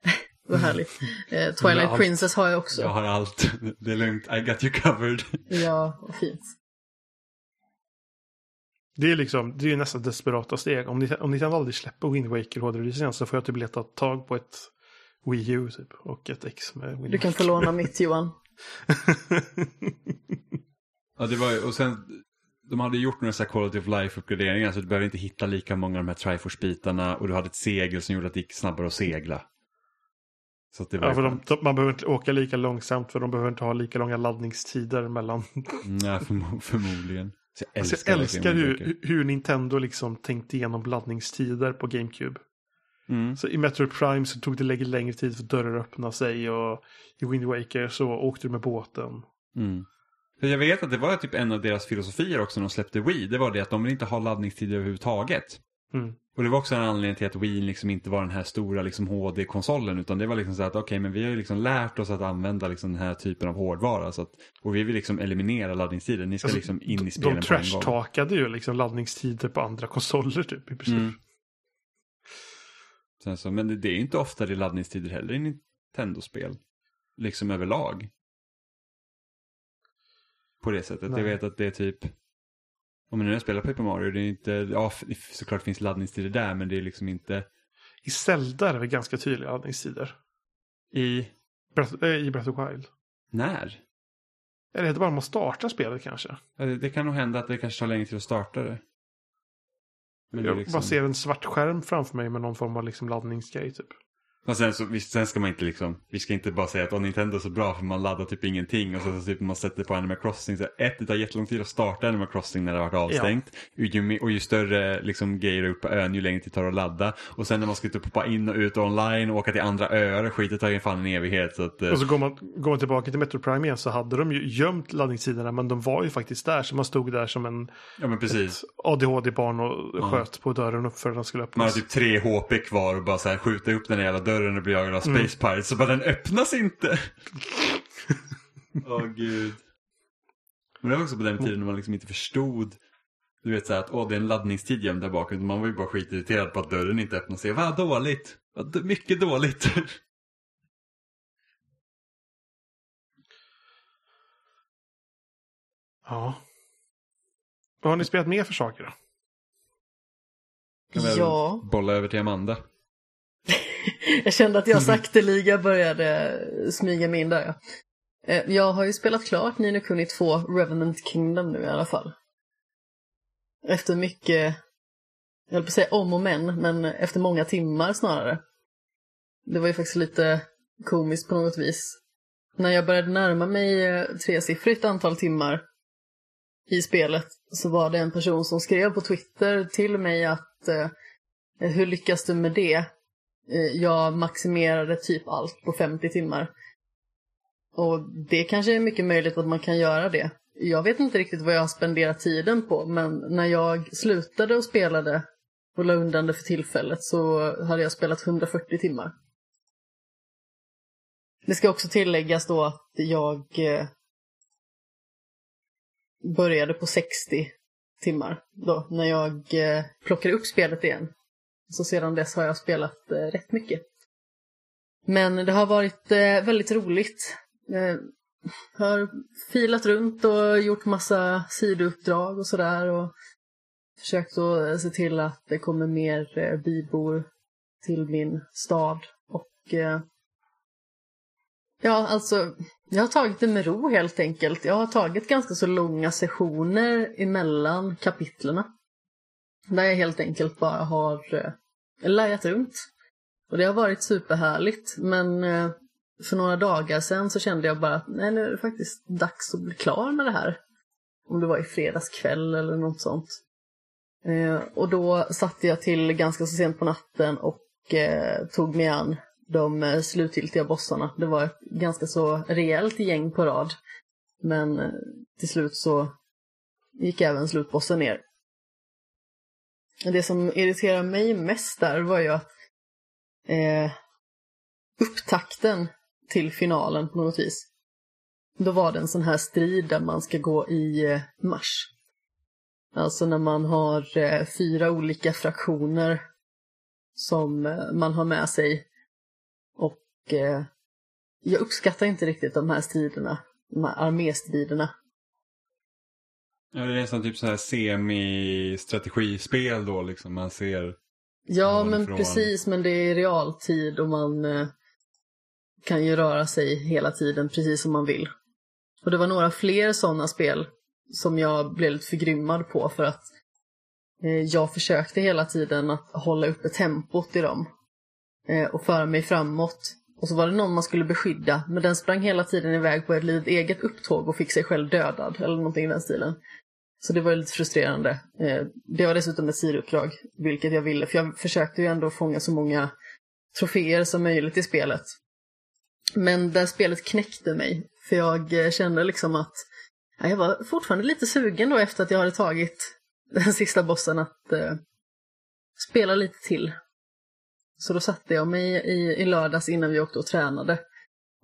S3: Vad härligt. Eh, Twilight. Princess har jag också.
S2: Jag har allt. Det är lugnt, I got you covered.
S3: Ja, vad fint.
S1: Det är liksom, det är nästan desperata steg. Om ni, om ni aldrig släpper Wind Waker HD-releasen så får jag typ leta tag på ett Wii U typ. Och ett X med Wind
S3: Du kan få låna mitt Johan.
S2: Ja, det var och sen de hade gjort några så här quality of life-uppgraderingar så du behöver inte hitta lika många av de här Triforce-bitarna och du hade ett segel som gjorde att det gick snabbare att segla. Så att det var
S1: Ja, för de, man behöver inte åka lika långsamt för de behöver inte ha lika långa laddningstider mellan.
S2: Nej, förmo- förmodligen. Så jag
S1: Alltså,
S2: älskar,
S1: jag
S2: verkligen
S1: älskar hur, hur Nintendo liksom tänkte igenom laddningstider på GameCube.
S2: Mm.
S1: Så i Metroid Prime så tog det längre, längre tid för dörrar att öppna sig och i Wind Waker så åkte du med båten.
S2: Mm. Jag vet att det var typ en av deras filosofier också när de släppte Wii. Det var det att de vill inte ha laddningstider överhuvudtaget.
S1: Mm.
S2: Och det var också en anledning till att Wii liksom inte var den här stora liksom HD-konsolen utan det var liksom så att okej men vi har ju liksom lärt oss att använda liksom den här typen av hårdvara så att, och vi vill liksom eliminera laddningstiden. Ni ska
S1: Alltså,
S2: liksom in i
S1: De
S2: spelen på en gång.
S1: trashtalkade ju liksom laddningstider på andra konsoler typ i princip.
S2: Mm. Sen så, men det, det är ju inte ofta det är laddningstider heller i Nintendo-spel. Liksom överlag. På det sättet.
S1: Nej.
S2: Jag vet att det är typ... Om nu jag spelar Paper Mario, det är inte... Ja, såklart finns laddningstider där, men det är liksom inte...
S1: I Zelda är det väl ganska tydliga laddningstider.
S2: I...
S1: Breath, äh, I Breath of Wild.
S2: När?
S1: Eller är det bara om man startar spelet kanske?
S2: Ja, det, det kan nog hända att det kanske tar längre tid att starta det. Men det
S1: Jag
S2: liksom...
S1: bara ser en svart skärm framför mig med någon form av liksom laddningsgrej typ.
S2: Fast sen, så, visst, sen ska man inte liksom, vi ska inte bara säga att oh, Nintendo är så bra för man laddar typ ingenting och så, så typ man sätter på Animal Crossing. Så ett, det tar jättelång tid att starta Animal Crossing när det har varit avstängt. Och, ju, och ju större liksom, grejer upp på ön ju längre tid tar det att ladda. Och sen när man ska typ poppa in och ut online och åka till andra öar, skitet tar ju fan en evighet. Så att, eh,
S1: Och så går man, går man tillbaka till Metro Prime igen så hade de ju gömt laddningstiderna men de var ju faktiskt där. Så man stod där som en
S2: ja men precis.
S1: ADHD-barn och sköt på dörren upp för att den skulle
S2: Man har
S1: öppnas.
S2: typ tre HP kvar och bara så här skjuta upp den jävla dörren och bli jagad av Space Pirates. Så bara den öppnas inte. Åh gud. Men det var också på den tiden när man liksom inte förstod. Du vet så här att åh det är en laddningstid gömd där bak. Man var ju bara skitirriterad på att dörren inte öppnas. sig. Vad dåligt. Vad mycket dåligt.
S1: Ja. Vad har ni spelat mer för saker då?
S2: Kan
S3: Ja,
S2: Bolla över till Amanda.
S3: Jag kände att jag sakteliga började smyga mig in där. Ja. Eh, Jag har ju spelat klart Nino Kuni 2 Revenant Kingdom nu i alla fall. Efter mycket, jag höll på att säga om och men, men efter många timmar snarare. Det var ju faktiskt lite komiskt på något vis. När jag började närma mig eh, tresiffrigt antal timmar i spelet så var det en person som skrev på Twitter till mig att eh, hur lyckas du med det? Eh, jag maximerade typ allt på 50 timmar. Och det kanske är mycket möjligt att man kan göra det. Jag vet inte riktigt vad jag har spenderat tiden på, men när jag slutade och spelade och la undan det för tillfället så hade jag spelat 140 timmar. Det ska också tilläggas då att jag eh, började på 60 timmar då, när jag eh, plockade upp spelet igen. Så sedan dess har jag spelat eh, rätt mycket. Men det har varit eh, väldigt roligt. Eh, har filat runt och gjort massa sidouppdrag och sådär och försökt att eh, se till att det kommer mer eh, bybor till min stad och eh, ja, alltså jag har tagit det med ro helt enkelt. Jag har tagit ganska så långa sessioner emellan kapitlerna. Där jag helt enkelt bara har eh, lajat runt. Och det har varit superhärligt. Men eh, för några dagar sedan så kände jag bara att nej, nu är det faktiskt dags att bli klar med det här. Om det var i fredags kväll eller något sånt. Eh, och då satte jag till ganska så sent på natten och eh, tog mig an de eh, slutgiltiga bossarna. Det var ett ganska så rejält gäng på rad. Men eh, till slut så gick även slutbossen ner. Det som irriterar mig mest där var ju att eh, upptakten till finalen på något vis. Då var det en sån här strid där man ska gå i eh, mars. Alltså när man har eh, fyra olika fraktioner som eh, man har med sig. Och eh, jag uppskattar inte riktigt de här striderna, de här arméstriderna.
S2: Ja, det är nästan typ så här semi-strategispel då liksom. Man ser
S3: Ja, men
S2: från-
S3: precis, men det är realtid och man eh, kan ju röra sig hela tiden precis som man vill. Och det var några fler sådana spel som jag blev lite förgrymmad på för att eh, jag försökte hela tiden att hålla uppe tempot i dem eh, och föra mig framåt. Och så var det någon man skulle beskydda, men den sprang hela tiden iväg på ett litet eget upptåg och fick sig själv dödad, eller någonting i den stilen. Så det var ju lite frustrerande. Eh, det var dessutom ett sidouppdrag, vilket jag ville, för jag försökte ju ändå fånga så många troféer som möjligt i spelet. Men det här spelet knäckte mig, för jag eh, kände liksom att jag var fortfarande lite sugen då efter att jag hade tagit den sista bossen att eh, spela lite till. Så då satte jag mig i, i lördags innan vi åkte och tränade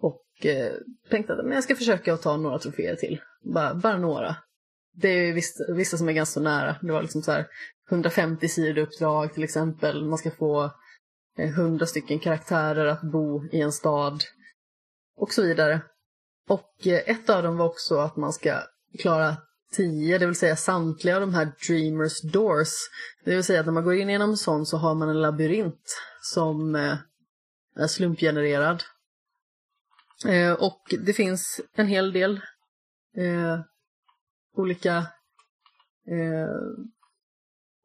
S3: och eh, tänkte att men jag ska försöka att ta några troféer till. Bara, bara några. Det är ju vissa, vissa som är ganska nära. Det var liksom så här 150 sidouppdrag till exempel. Man ska få eh, 100 stycken karaktärer att bo i en stad. Och så vidare. Och eh, ett av dem var också att man ska klara 10, det vill säga samtliga av de här Dreamers Doors. Det vill säga att när man går in genom en sån så har man en labyrint som eh, är slumpgenererad. Eh, och det finns en hel del eh, olika eh,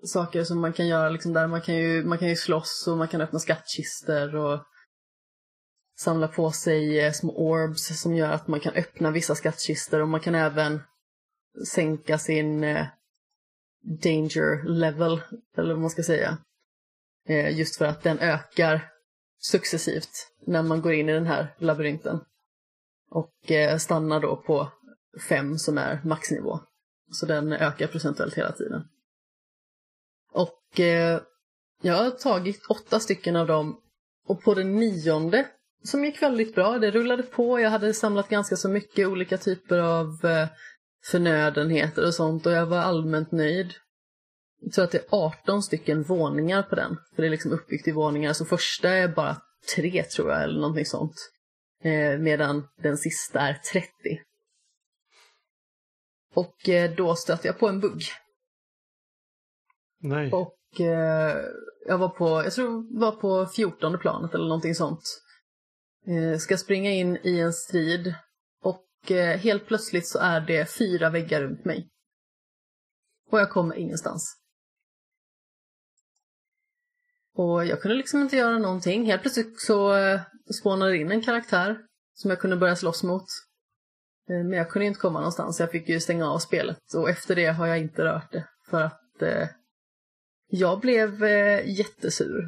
S3: saker som man kan göra liksom där. Man kan, ju, man kan ju slåss och man kan öppna skattkistor och samla på sig eh, små orbs som gör att man kan öppna vissa skattkistor och man kan även sänka sin eh, danger level, eller vad man ska säga. Eh, just för att den ökar successivt när man går in i den här labyrinten. Och eh, stannar då på fem som är maxnivå. Så den ökar procentuellt hela tiden. Och eh, jag har tagit åtta stycken av dem och på den nionde som gick väldigt bra, det rullade på, jag hade samlat ganska så mycket olika typer av eh, förnödenheter och sånt och jag var allmänt nöjd. Jag tror att det är 18 stycken våningar på den, för det är liksom uppbyggt i våningar, så första är bara tre tror jag, eller någonting sånt. Eh, medan den sista är 30. Och eh, då stötte jag på en bugg.
S1: Nej.
S3: Och eh, jag var på, jag tror var på 14 planet eller någonting sånt. Eh, ska springa in i en strid och helt plötsligt så är det fyra väggar runt mig. Och jag kommer ingenstans. Och jag kunde liksom inte göra någonting. Helt plötsligt så eh, spånade in en karaktär som jag kunde börja slåss mot. Eh, men jag kunde inte komma någonstans. Jag fick ju stänga av spelet och efter det har jag inte rört det. För att eh, jag blev eh, jättesur.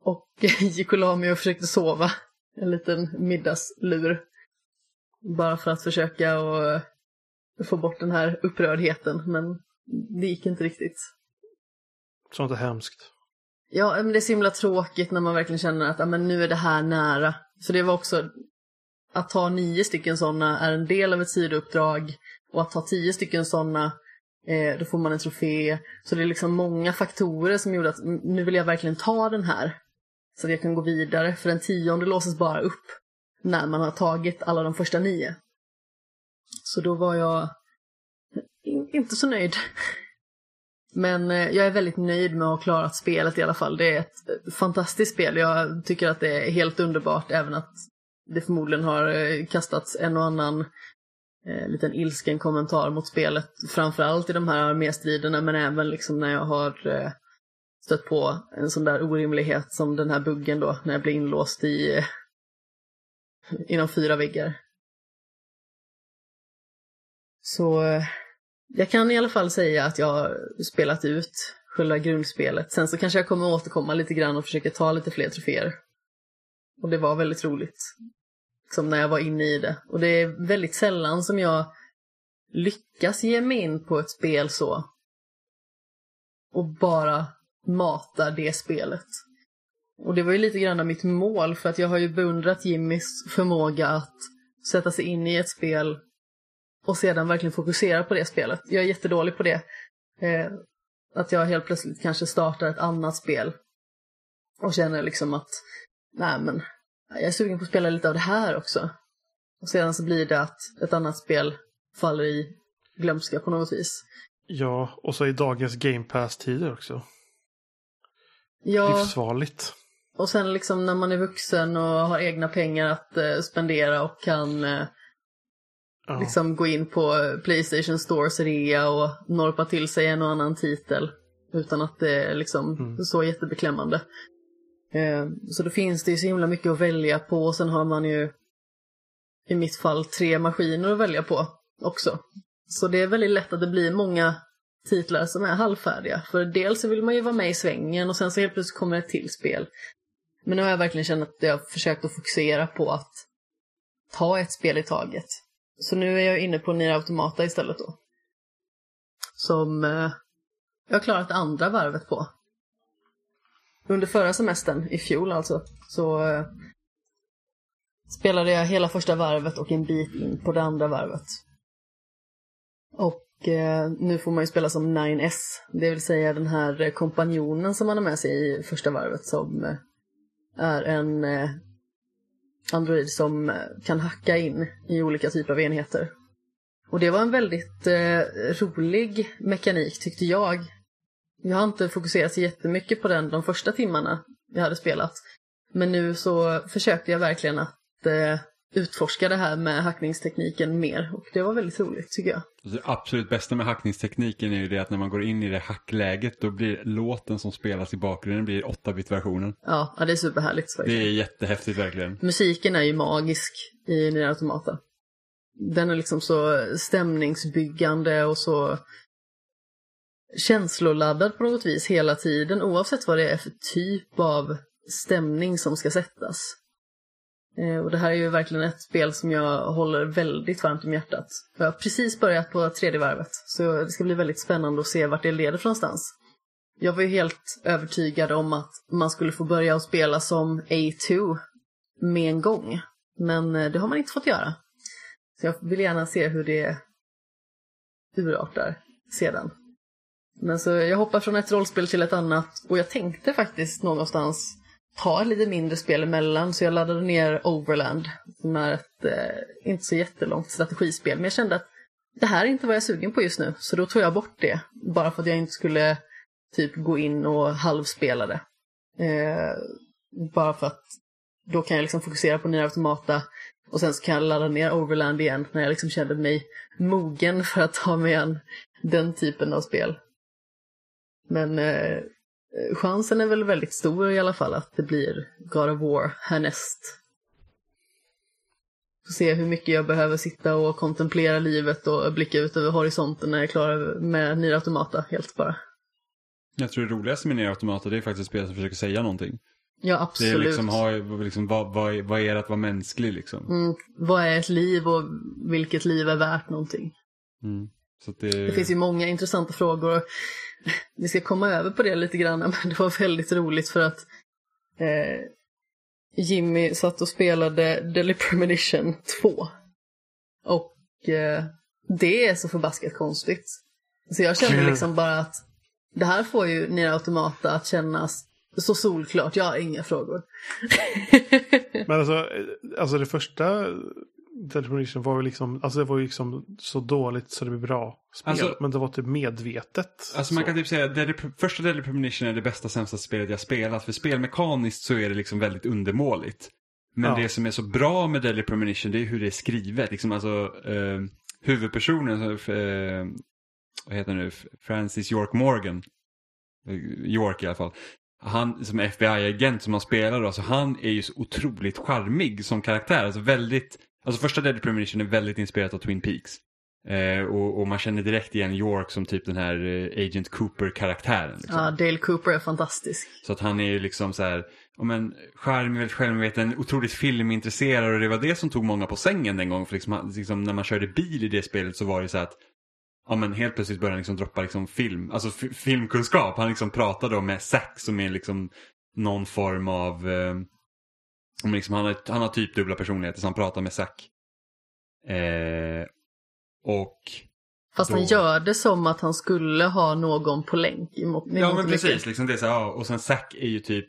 S3: Och gick och la mig och försökte sova. En liten middagslur. Bara för att försöka och eh, få bort den här upprördheten. Men det gick inte riktigt.
S1: Sånt är hemskt.
S3: Ja, men det är så himla tråkigt när man verkligen känner att men nu är det här nära. För det var också att ta nio stycken sådana är en del av ett sidouppdrag och att ta tio stycken sådana eh, då får man en trofé. Så det är liksom många faktorer som gjorde att nu vill jag verkligen ta den här. Så att jag kan gå vidare, för den tionde låses bara upp när man har tagit alla de första nio. Så då var jag in- inte så nöjd. Men eh, jag är väldigt nöjd med att ha klarat spelet i alla fall. Det är ett eh, fantastiskt spel. Jag tycker att det är helt underbart, även att det förmodligen har eh, kastats en och annan eh, liten ilsken kommentar mot spelet. Framförallt i de här arméstriderna, men även liksom när jag har eh, stött på en sån där orimlighet som den här buggen då, när jag blir inlåst i eh, inom fyra väggar. Så eh, jag kan i alla fall säga att jag har spelat ut själva grundspelet. Sen så kanske jag kommer återkomma lite grann och försöka ta lite fler troféer. Och det var väldigt roligt. Som när jag var inne i det. Och det är väldigt sällan som jag lyckas ge mig in på ett spel så. Och bara matar det spelet. Och det var ju lite grann mitt mål för att jag har ju beundrat Jimmys förmåga att sätta sig in i ett spel och sedan verkligen fokusera på det spelet. Jag är jättedålig på det. Eh, att jag helt plötsligt kanske startar ett annat spel och känner liksom att nej men, jag är sugen på att spela lite av det här också. Och sedan så blir det att ett annat spel faller i glömska på något vis.
S1: Ja, och så i dagens Game Pass-tider också.
S3: Ja,
S1: Livsfarligt.
S3: Och sen liksom när man är vuxen och har egna pengar att eh, spendera och kan eh,
S1: Ja.
S3: liksom gå in på eh, Playstation Stores rea och norpa till sig en och annan titel. Utan att det är liksom
S1: Mm.
S3: så jättebeklämmande. Eh, så då finns det ju så himla mycket att välja på och sen har man ju i mitt fall tre maskiner att välja på också. Så det är väldigt lätt att det blir många titlar som är halvfärdiga. För dels så vill man ju vara med i svängen och sen så helt plötsligt kommer ett till spel. Men nu har jag verkligen känt att jag har försökt att fokusera på att ta ett spel i taget. Så nu är jag inne på Nier Automata istället då. Som eh, jag har klarat det andra varvet på. Under förra semestern, i fjol alltså, så eh, spelade jag hela första varvet och en bit in på det andra varvet. Och eh, nu får man ju spela som 9S, det vill säga den här eh, kompanjonen som man har med sig i första varvet som eh, är en eh, Android som eh, kan hacka in i olika typer av enheter. Och det var en väldigt eh, rolig mekanik tyckte jag. Jag har inte fokuserat så jättemycket på den de första timmarna jag hade spelat. Men nu så försökte jag verkligen att eh, utforska det här med hackningstekniken mer. Och det var väldigt roligt tycker jag.
S2: Det absolut bästa med hackningstekniken är ju det att när man går in i det hackläget då blir låten som spelas i bakgrunden blir 8-bit-versionen.
S3: Ja, ja, det är superhärligt.
S2: Det
S3: faktiskt.
S2: är jättehäftigt verkligen.
S3: Musiken är ju magisk i Nier Automata. Den är liksom så stämningsbyggande och så känsloladdad på något vis hela tiden oavsett vad det är för typ av stämning som ska sättas. Eh, och det här är ju verkligen ett spel som jag håller väldigt varmt om hjärtat. Jag har precis börjat på tredje varvet så det ska bli väldigt spännande att se vart det leder för någonstans. Jag var ju helt övertygad om att man skulle få börja att spela som A2 med en gång. Men eh, det har man inte fått göra. Så jag vill gärna se hur det urartar sedan. Men så jag hoppar från ett rollspel till ett annat och jag tänkte faktiskt någonstans ta ett lite mindre spel emellan så jag laddade ner Overland som är ett eh, inte så jättelångt strategispel men jag kände att det här är inte vad jag är sugen på just nu så då tog jag bort det bara för att jag inte skulle typ gå in och halvspela det. Eh, bara för att då kan jag liksom fokusera på nya automata och sen så kan jag ladda ner Overland igen när jag liksom kände mig mogen för att ta mig an den typen av spel. Men eh, chansen är väl väldigt stor i alla fall att det blir God of War härnäst. Får se hur mycket jag behöver sitta och kontemplera livet och blicka ut över horisonten när jag är klar med Nier Automata helt bara.
S2: Jag tror det roligaste med Nier Automata det är faktiskt spel som försöker säga någonting.
S3: Ja,
S2: Det
S3: absolut.
S2: är liksom, har, liksom vad, vad, är- vad är det att vara mänsklig liksom?
S3: Mm, vad är ett liv och vilket liv är värt någonting?
S2: Mm. Det,
S3: Det finns ju många intressanta frågor. Vi ska komma över på det lite grann, men det var väldigt roligt för att eh, Jimmy satt och spelade Deadly Premonition 2. Och eh, det är så förbaskat konstigt. Så jag kände liksom bara att det här får ju Nier Automata att kännas så solklart. Jag har inga frågor.
S1: Men alltså, eh, alltså det första Premonition var ju liksom, alltså det var ju liksom så dåligt så det blev bra spel.
S2: Alltså-
S1: men det var typ medvetet.
S2: Alltså man
S1: så.
S2: kan typ säga att första Premonition är det bästa sämsta spelet jag spelat. För spelmekaniskt så är det liksom väldigt undermåligt. Men
S1: Ja.
S2: det som är så bra med Deadly Premonition det är hur det är skrivet. Liksom alltså eh, huvudpersonen, så, eh, vad heter han nu, Francis York Morgan. Eh, York i alla fall. Han som FBI-agent som han spelar då, alltså han är ju så otroligt charmig som karaktär. Alltså väldigt, alltså första Deadly Premonition är väldigt inspirerat av Twin Peaks. Eh, och, och man känner direkt igen York som typ den här eh, Agent Cooper-karaktären. Liksom.
S3: Ja, Dale Cooper är fantastisk.
S2: Så att han är ju liksom så här, ja men charmig, väldigt självmedveten, otroligt filmintresserad och det var det som tog många på sängen den gången. För liksom, liksom, när man körde bil i det spelet så var det så att Ja men helt plötsligt började han liksom droppa liksom film, alltså filmkunskap. Han liksom pratade då med Zack som är liksom någon form av, eh, men liksom han, har, han har typ dubbla personligheter så han pratar med Zack. Eh, och
S3: Fast han
S2: Då-
S3: gör det som att han skulle ha någon på länk. Emot,
S2: Ja
S3: emot
S2: men
S3: mycket.
S2: precis, liksom det är så, här, ja, och sen Zack är ju typ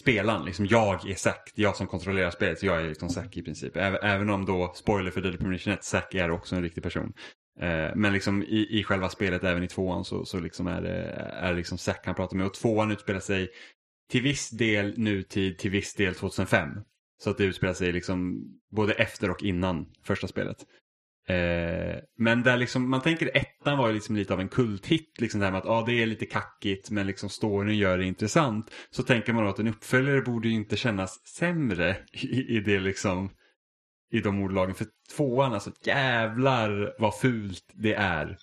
S2: spelaren, liksom jag är Zack, det är jag som kontrollerar spelet, så jag är liksom Zack i princip. Även, även om då, spoiler för Deadly Premonition 1, Zack är också en riktig person. Eh, men liksom i, i själva spelet, även i tvåan, så, så liksom är det är det liksom Zack han pratar med. Och tvåan utspelar sig till viss del nutid, till viss del 2005. Så att det utspelar sig liksom både efter och innan första spelet. Eh, men där liksom, man tänker ettan var ju liksom lite av en kulthit, liksom det här med att ah, det är lite kackigt men liksom storyn gör det intressant. Så tänker man då att en uppföljare borde ju inte kännas sämre i, i det liksom, i de ordlagen. För tvåan, alltså jävlar vad fult det är.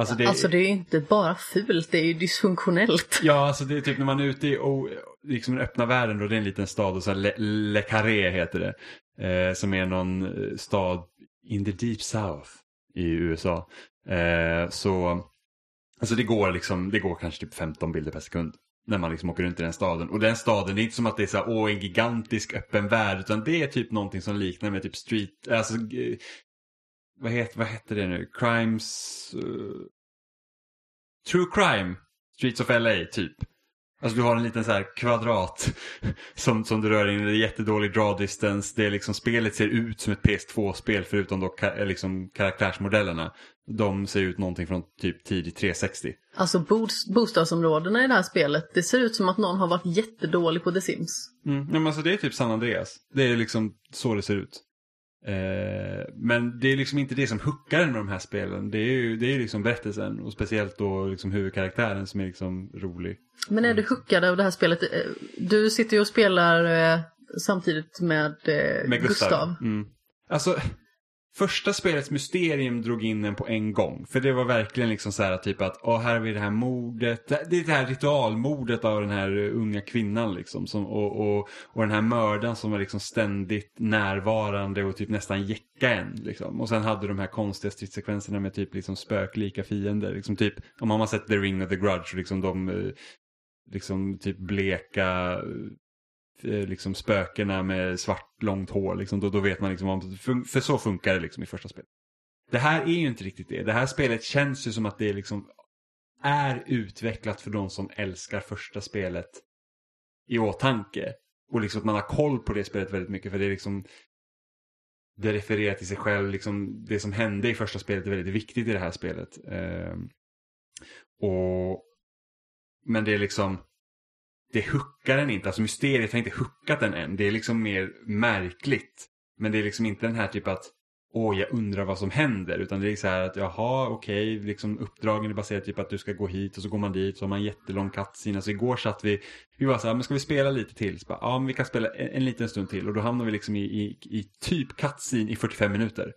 S2: Alltså det,
S3: Alltså det är ju inte bara fult, det är ju dysfunktionellt.
S2: Ja, alltså det är typ när man är ute i o, liksom den öppna världen då, det är en liten stad och så här Le, Le Carré heter det. Eh, som är någon eh, stad in the deep south i USA. Eh, så, alltså det går liksom, det går kanske typ 15 bilder per sekund. När man liksom åker runt i den staden. Och den staden, det är inte som att det är så här, åh, en gigantisk öppen värld. Utan det är typ någonting som liknar med typ street, alltså, vad heter, vad heter det nu? Crimes... eh, True crime. Streets of LA, typ. Alltså du har en liten så här kvadrat som, som du rör in i. Det är jättedålig draw distance. Det är liksom, spelet ser ut som ett PS2-spel förutom då ka, liksom karaktärsmodellerna. De ser ut någonting från typ tidigt 360.
S3: Alltså bost- bostadsområdena i det här spelet, det ser ut som att någon har varit jättedålig på The Sims.
S2: Mm. Men alltså det är typ San Andreas. Det är liksom så det ser ut. Eh, men det är liksom inte det som hookar med de här spelen. Det är ju det är liksom berättelsen och speciellt då liksom huvudkaraktären som är liksom rolig.
S3: Men är du hookad av det här spelet? Eh, Du sitter ju och spelar eh, samtidigt med, eh,
S2: Med
S3: Gustav.
S2: Gustav. Mm. Alltså, första spelets mysterium drog in en på en gång. För det var verkligen liksom så här typ att, åh här har vi det här mordet. Det är det här ritualmordet av den här unga kvinnan liksom. Som, och, och, och den här mördaren som var liksom ständigt närvarande och typ nästan jäcka en. Liksom. Och sen hade de här konstiga stridssekvenserna med typ liksom spöklika fiender. Liksom typ, om man har sett The Ring of the Grudge, liksom de eh, liksom typ bleka eh, Eh, liksom spökena med svart långt hår. Liksom, då, då vet man liksom om, för så funkar det liksom i första spelet. Det här är ju inte riktigt det. Det här spelet känns ju som att det liksom är utvecklat för de som älskar första spelet i åtanke. Och liksom att man har koll på det spelet väldigt mycket för det är liksom det refererar till sig själv, liksom det som hände i första spelet är väldigt viktigt i det här spelet. Ehm, och Men det är liksom det hookar den inte, alltså mysteriet har inte hookat den än. Det är liksom mer märkligt. Men det är liksom inte den här typ att åh, jag undrar vad som händer. Utan det är så här att jaha, okej, liksom uppdragen är baserat typ att du ska gå hit och så går man dit så har man en jättelång cutscene. Alltså igår satt vi, vi var så här, men ska vi spela lite till? Så bara, ja, men vi kan spela en, en liten stund till. Och då hamnar vi liksom i, i, i typ cutscene i 45 minuter.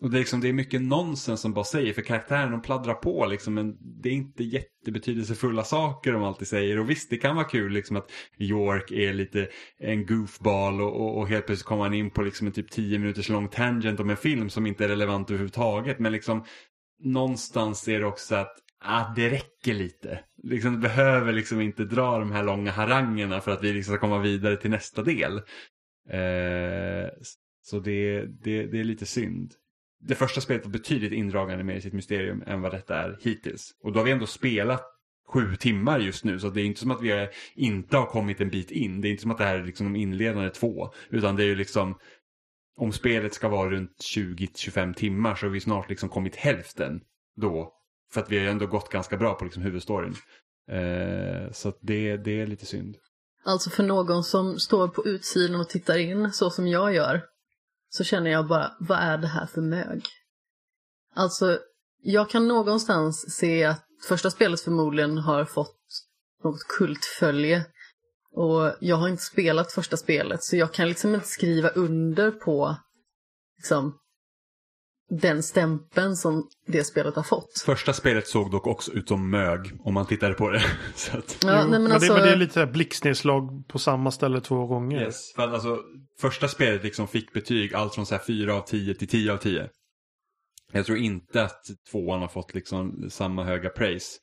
S2: Och det är, liksom, det är mycket nonsens som bara säger, för karaktären de pladdrar på liksom, men det är inte jättebetydelsefulla saker de alltid säger. Och visst, det kan vara kul liksom att York är lite en goofball och, och, och helt plötsligt kommer han in på liksom en typ 10 minuters lång tangent om en film som inte är relevant överhuvudtaget. Men liksom någonstans är det också att ah, det räcker lite. Liksom, det behöver liksom inte dra de här långa harangerna för att vi liksom ska komma vidare till nästa del. Eh, så det, det, det är lite synd det första spelet var betydligt indragande mer i sitt mysterium än vad detta är hittills. Och då har vi ändå spelat sju timmar just nu så det är inte som att vi är, inte har kommit en bit in. Det är inte som att det här är liksom de inledande två. Utan det är ju liksom om spelet ska vara runt 20-25 timmar så har vi snart liksom kommit hälften då. För att vi har ju ändå gått ganska bra på liksom huvudstoryn. Eh, så att det, det är lite synd.
S3: Alltså för någon som står på utsidan och tittar in så som jag gör så känner jag bara, vad är det här för mög? Alltså, jag kan någonstans se att första spelet förmodligen har fått något kultfölje. Och jag har inte spelat första spelet så jag kan liksom inte skriva under på liksom, den stämpeln som det spelet har fått.
S2: Första spelet såg dock också ut som mög om man tittade på det. så att...
S3: Ja, nej, men
S1: men,
S3: alltså,
S1: det, men det är lite blixtnedslag på samma ställe två gånger.
S2: Yes. För att alltså, första spelet liksom fick betyg allt från så här 4 av 10 till 10 av 10. Jag tror inte att tvåan har fått liksom samma höga praise.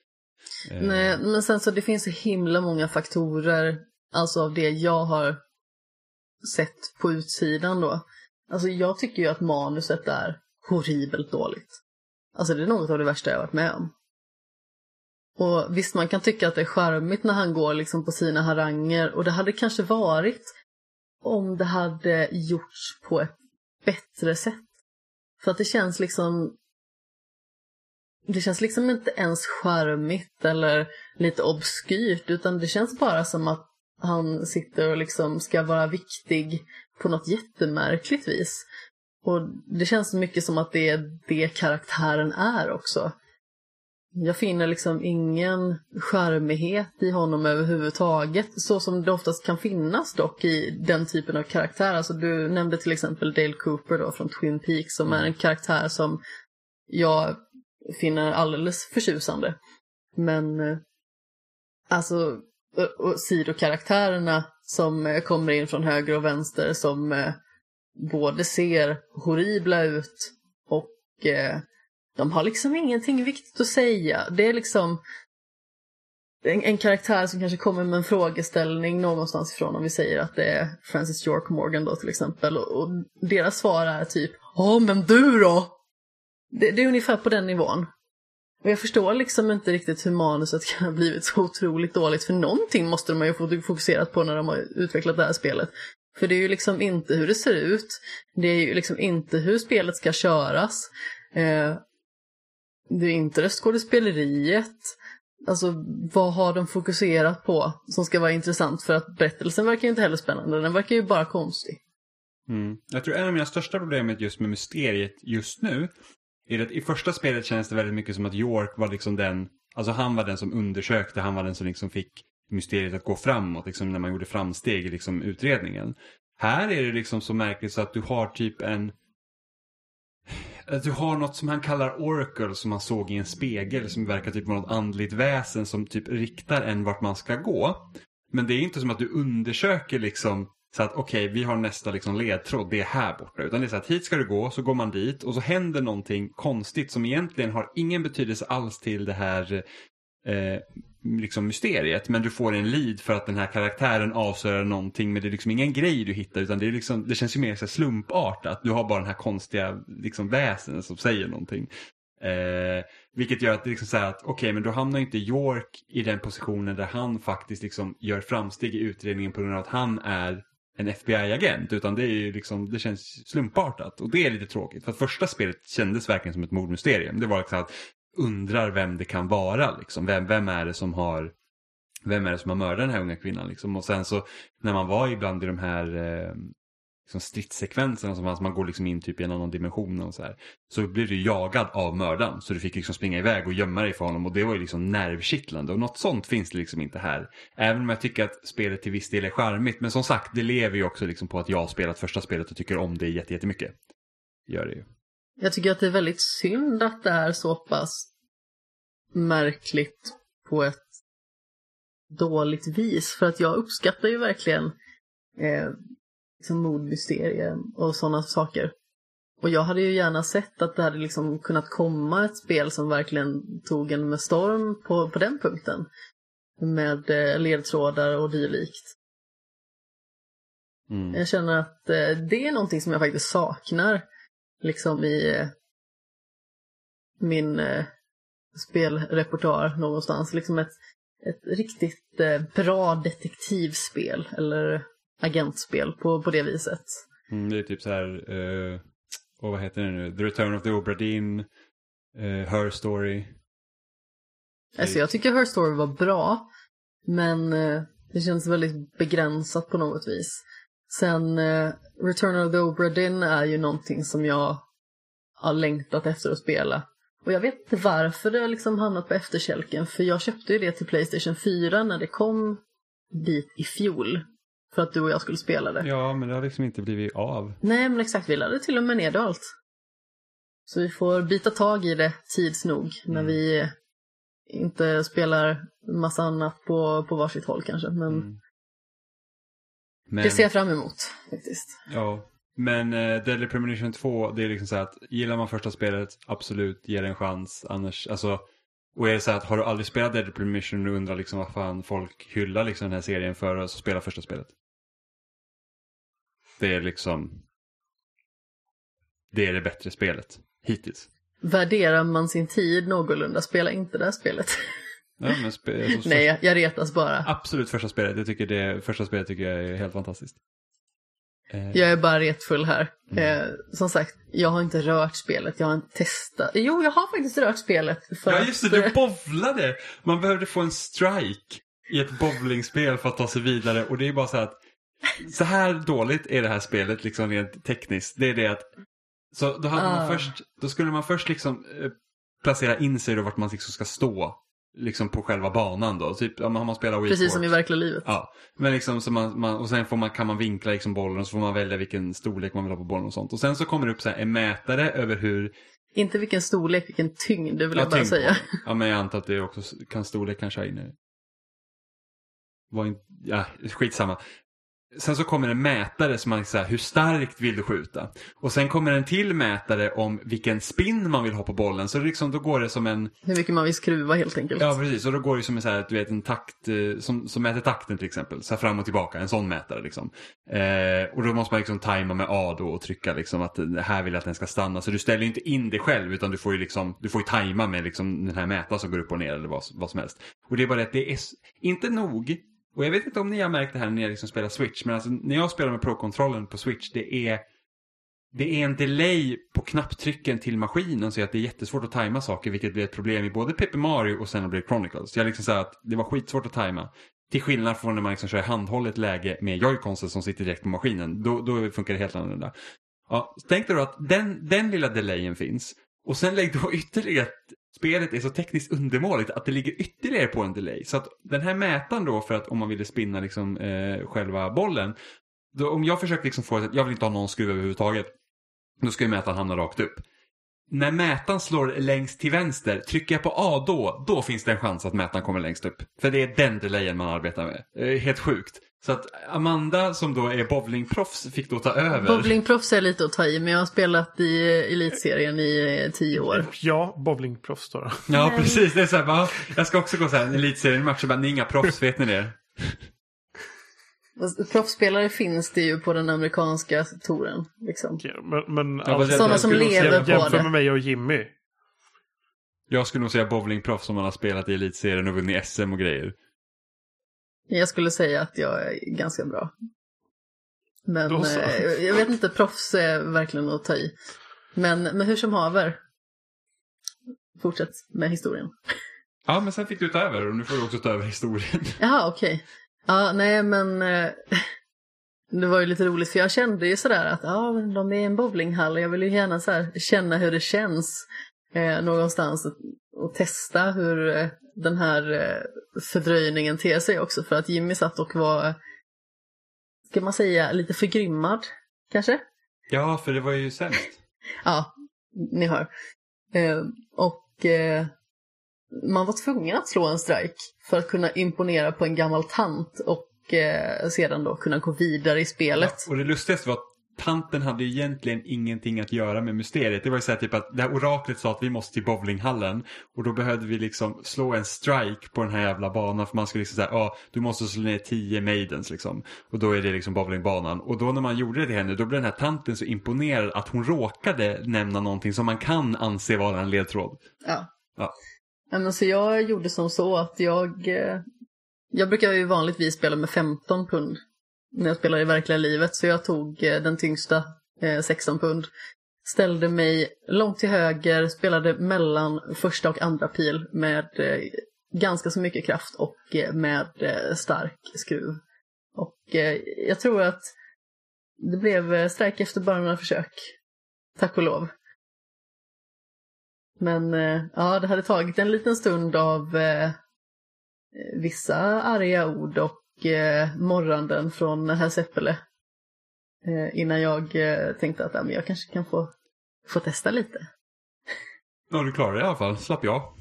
S2: Eh,
S3: Nej, men sen så det finns så himla många faktorer, alltså av det jag har sett på utsidan då. Alltså jag tycker ju att manuset är horribelt dåligt. Alltså det är något av det värsta jag har varit med om. Och visst, man kan tycka att det är charmigt när han går liksom på sina haranger och det hade kanske varit om det hade gjorts på ett bättre sätt. För att det känns liksom det känns liksom inte ens charmigt eller lite obskyrt utan det känns bara som att han sitter och liksom ska vara viktig på något jättemärkligt vis. Och det känns mycket som att det är det karaktären är också. Jag finner liksom ingen charmighet i honom överhuvudtaget, så som det oftast kan finnas dock i den typen av karaktär. Alltså du nämnde till exempel Dale Cooper då från Twin Peaks som är en karaktär som jag finner alldeles förtjusande. Men eh, alltså, och- sidokaraktärerna som eh, kommer in från höger och vänster som eh, både ser horribla ut och eh, de har liksom ingenting viktigt att säga. Det är liksom en, en karaktär som kanske kommer med en frågeställning någonstans ifrån om vi säger att det är Francis York Morgan då till exempel och, och deras svar är typ Ja men du då? Det, det är ungefär på den nivån. Och jag förstår liksom inte riktigt hur manuset kan ha blivit så otroligt dåligt för någonting måste de ha ju fått fokuserat på när de har utvecklat det här spelet. För det är ju liksom inte hur det ser ut. Det är ju liksom inte hur spelet ska köras. Eh, det är inte röstskådespeleriet. Alltså vad har de fokuserat på som ska vara intressant? För att berättelsen verkar ju inte heller spännande, den verkar ju bara konstig.
S2: Mm. Jag tror en av mina största problemet just med mysteriet just nu är att i första spelet känns det väldigt mycket som att York var liksom den, alltså han var den som undersökte, han var den som liksom fick mysteriet att gå framåt, liksom när man gjorde framsteg i liksom utredningen. Här är det liksom så märkligt så att du har typ en att du har något som han kallar Oracle som man såg i en spegel som verkar typ vara något andligt väsen som typ riktar en vart man ska gå. Men det är inte som att du undersöker liksom så att okej, okay, vi har nästa liksom ledtråd, det är här borta. Utan det är så att hit ska du gå, så går man dit och så händer någonting konstigt som egentligen har ingen betydelse alls till det här eh, liksom mysteriet. Men du får en lead för att den här karaktären avslöjar någonting men det är liksom ingen grej du hittar utan det, är liksom, det känns ju mer så slumpartat. Du har bara den här konstiga liksom, väsen som säger någonting. Eh, vilket gör att det liksom så att okej okay, men då hamnar inte York i den positionen där han faktiskt liksom gör framsteg i utredningen på grund av att han är en FBI-agent utan det är ju liksom, det känns slumpartat och det är lite tråkigt för att första spelet kändes verkligen som ett mordmysterium. Det var liksom att undrar vem det kan vara liksom, vem, vem är det som har vem är det som har mördat den här unga kvinnan liksom och sen så när man var ibland i de här eh, liksom stridssekvenserna som fanns, man går liksom in typ i en annan dimension och så här. Så blir du jagad av mördaren. Så du fick liksom springa iväg och gömma dig för honom och det var ju liksom nervkittlande. Och något sånt finns det liksom inte här. Även om jag tycker att spelet till viss del är charmigt. Men som sagt, det lever ju också liksom på att jag har spelat första spelet och tycker om det jättemycket. Gör det ju.
S3: Jag tycker att det är väldigt synd att det är så pass märkligt på ett dåligt vis. För att jag uppskattar ju verkligen eh, liksom mordmysterier och sådana saker. Och jag hade ju gärna sett att det hade liksom kunnat komma ett spel som verkligen tog en med storm på, på den punkten. Med eh, ledtrådar och dylikt. Mm. Jag känner att eh, det är någonting som jag faktiskt saknar liksom i min eh, spelrepertoar någonstans. Liksom ett, ett riktigt eh, bra detektivspel eller agentspel på, på det viset.
S2: Mm, det är typ så här, uh, och vad heter det nu, The Return of the Obra Dinn, uh, Her Story.
S3: Alltså jag tycker Her Story var bra, men uh, det känns väldigt begränsat på något vis. Sen uh, Return of the Obra Dinn är ju någonting som jag har längtat efter att spela. Och jag vet inte varför det har liksom hamnat på efterkälken, för jag köpte ju det till Playstation 4 när det kom dit i fjol för att du och jag skulle spela det.
S2: Ja, men det har liksom inte blivit av.
S3: Nej, men exakt. Vi laddade till och med ner allt. Så vi får bita tag i det tids nog när mm. vi inte spelar massa annat på, på varsitt håll kanske. Men, mm. Men... det ser jag fram emot faktiskt.
S2: Ja, men uh, Deadly Premonition 2, det är liksom så att gillar man första spelet, absolut, ge det en chans. Annars, alltså, och är det så att har du aldrig spelat Deadly Premonition och undrar liksom vad fan folk hyllar liksom den här serien för, så spela första spelet. Det är liksom... Det är det bättre spelet hittills.
S3: Värderar man sin tid någorlunda, spela inte det här spelet.
S2: Ja, men spe
S3: alltså, Nej, jag, retas bara.
S2: Absolut första spelet. Jag tycker det, första spelet tycker jag är helt fantastiskt.
S3: Eh. Jag är bara retfull här. Mm. Eh, som sagt, jag har inte rört spelet, jag har inte testat. Jo, jag har faktiskt rört spelet.
S2: För ja, just det, du bovlade! Man behövde få en strike i ett bowlingspel för att ta sig vidare och det är bara så att så här dåligt är det här spelet liksom rent tekniskt. Det är det att så då, hade man ah. först, då skulle man först liksom eh, placera in sig då vart man liksom ska stå. Liksom på själva banan då. Typ om man spelar Wii
S3: Precis som i verkliga livet.
S2: Ja. Men liksom så man, man, och sen får man, kan man vinkla liksom bollen och så får man välja vilken storlek man vill ha på bollen och sånt. Och sen så kommer det upp så här en mätare över hur
S3: inte vilken storlek, vilken tyngd, det vill ja, jag bara säga.
S2: Ja, men jag antar att det också kan storlek kanske ha inne. Var in, ja, skitsamma. Sen så kommer en mätare som man säger hur starkt vill du skjuta? Och sen kommer en till mätare om vilken spin man vill ha på bollen. Så liksom, då går det som en...
S3: Hur mycket man vill skruva helt enkelt.
S2: Ja, precis. Och då går det som en, så här, du vet, en takt eh, som, som mäter takten till exempel. Så här fram och tillbaka, en sån mätare liksom. Eh, och då måste man liksom tajma med A då och trycka liksom att här vill jag att den ska stanna. Så du ställer inte in det själv utan du får ju liksom, du får ju tajma med liksom den här mätaren som går upp och ner eller vad, vad som helst. Och det är bara det att det är inte nog och jag vet inte om ni har märkt det här när ni liksom spelar Switch, men alltså när jag spelar med Pro-kontrollen på Switch, det är det är en delay på knapptrycken till maskinen så att det är jättesvårt att tajma saker vilket blir ett problem i både Paper Mario och sen blir Chronicles. Jag liksom så att det var skitsvårt att tajma. Till skillnad från när man liksom kör i handhållet läge med joyconsen som sitter direkt på maskinen. Då, då funkar det helt annorlunda. Ja, tänk dig då att den, den lilla delayen finns. Och sen lägg då ytterligare spelet är så tekniskt undermåligt att det ligger ytterligare på en delay. Så att den här mätaren då för att om man ville spinna liksom eh, själva bollen. Då, om jag försöker liksom få att jag vill inte ha någon skruv överhuvudtaget. Då ska ju mätaren hamna rakt upp. När mätaren slår längst till vänster, trycker jag på A då, då finns det en chans att mätaren kommer längst upp. För det är den delayen man arbetar med. Eh, helt sjukt. Så att Amanda som då är bowlingproffs fick då ta över.
S3: Bowlingproffs är lite att ta i, men jag har spelat i elitserien i eh, tio år.
S1: Ja, bowlingproffs då.
S2: Ja, precis. Det är så här, bara, jag ska också gå så här, en elitseriematch och bara, ni är inga proffs, vet ni det?
S3: Proffsspelare finns det ju på den amerikanska touren. Liksom.
S1: Okej, Men, men
S2: Ja, jag-
S3: Sådana som lever på
S1: jämför
S3: det.
S1: med mig och Jimmy.
S2: Jag skulle nog säga bowlingproffs som man har spelat i elitserien och vunnit SM och grejer.
S3: Jag skulle säga att jag är ganska bra. Men eh, jag vet inte, proffs är verkligen att ta i. Men, men hur som haver. Fortsätt med historien.
S2: Ja, men sen fick du ta över och nu får du också ta över historien.
S3: Jaha, okej. Ja, nej men eh, det var ju lite roligt för jag kände ju sådär att ja, men de är i en bowlinghall och jag vill ju gärna så här, känna hur det känns eh, någonstans och, och testa hur eh, den här eh, fördröjningen ter sig också för att Jimmy satt och var, ska man säga, lite förgrymmad kanske?
S2: Ja, för det var ju sämst.
S3: Ja, ni hör. Eh, och eh, man var tvungen att slå en strike för att kunna imponera på en gammal tant och eh, sedan då kunna gå vidare i spelet.
S2: Och det lustigaste var att tanten hade ju egentligen ingenting att göra med mysteriet. Det var ju så här typ att det här oraklet sa att vi måste till bowlinghallen och då behövde vi liksom slå en strike på den här jävla banan för man skulle liksom säga ja du måste slå ner 10 maidens liksom. Och då är det liksom bowlingbanan. Och då när man gjorde det till henne då blev den här tanten så imponerad att hon råkade nämna någonting som man kan anse vara en ledtråd.
S3: Ja.
S2: Ja.
S3: Men så jag gjorde som så att jag, eh, jag brukar ju vanligtvis spela med 15 pund när jag spelar i verkliga livet, så jag tog eh, den tyngsta, eh, 16 pund. Ställde mig långt till höger, spelade mellan första och andra pil med eh, ganska så mycket kraft och eh, med eh, stark skruv. Och eh, jag tror att det blev eh, strejk strike efter bara några försök. Tack och lov. Men eh, ja, det hade tagit en liten stund av eh, vissa arga ord och eh, morranden från herr Seppele. Eh, innan jag eh, tänkte att ja, men jag kanske kan få, få testa lite.
S2: Ja du klarade det i alla fall, slapp jag.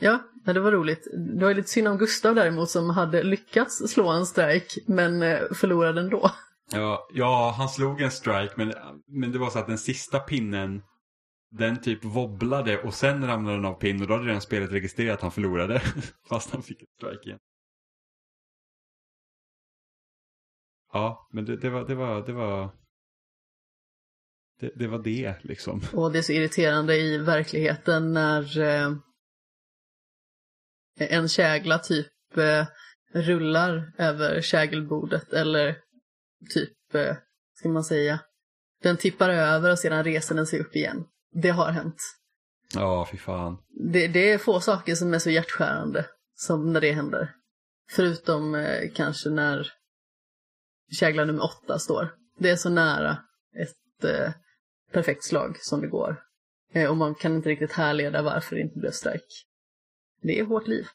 S3: Ja, det var roligt. Det var lite synd om Gustav däremot som hade lyckats slå en strike men eh, förlorade ändå.
S2: Ja, ja, han slog en strike men, men det var så att den sista pinnen den typ wobblade och sen ramlade den av pinn och då hade redan spelet registrerat att han förlorade. Fast han fick ett strike igen. Ja, men det, det var, det var, det var, det, det var det liksom.
S3: Och det är så irriterande i verkligheten när eh, en kägla typ eh, rullar över kägelbordet eller typ, eh, ska man säga, den tippar över och sedan reser den sig upp igen. Det har hänt.
S2: Ja, fy fan.
S3: Det, det är få saker som är så hjärtskärande som när det händer. Förutom eh, kanske när kägla nummer åtta står. Det är så nära ett eh, perfekt slag som det går. Eh, och man kan inte riktigt härleda varför det inte blev strike. Det är hårt liv.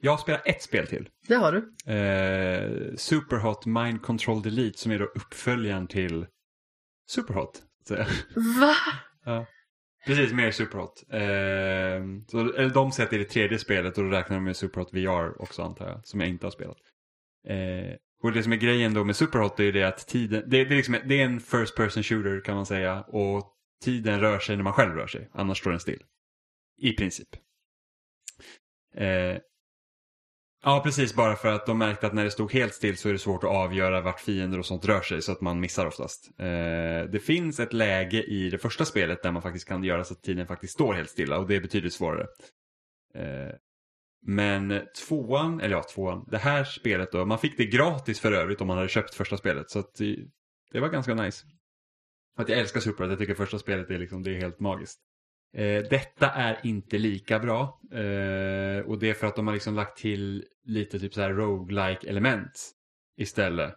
S2: Jag har spelat ett spel till.
S3: Det har du.
S2: Eh, Superhot Mind Control Delete som är då uppföljaren till Superhot.
S3: Va?
S2: Ja. Precis, mer Superhot. Eh, så, eller de säger att det är det tredje spelet och då räknar de med Superhot VR också antar jag, som jag inte har spelat. Eh, och det som är grejen då med Superhot är ju det att tiden, det, det, är liksom, det är en first person shooter kan man säga och tiden rör sig när man själv rör sig, annars står den still. I princip. Eh, ja, precis, bara för att de märkte att när det stod helt still så är det svårt att avgöra vart fiender och sånt rör sig så att man missar oftast. Eh, det finns ett läge i det första spelet där man faktiskt kan göra så att tiden faktiskt står helt stilla och det är betydligt svårare. Eh, men tvåan, eller ja tvåan, det här spelet då, man fick det gratis för övrigt om man hade köpt första spelet så att det, det var ganska nice. Att jag älskar Super, jag tycker första spelet är liksom, det är helt magiskt. Eh, detta är inte lika bra. Eh, och det är för att de har liksom lagt till lite typ så här roguelike element istället.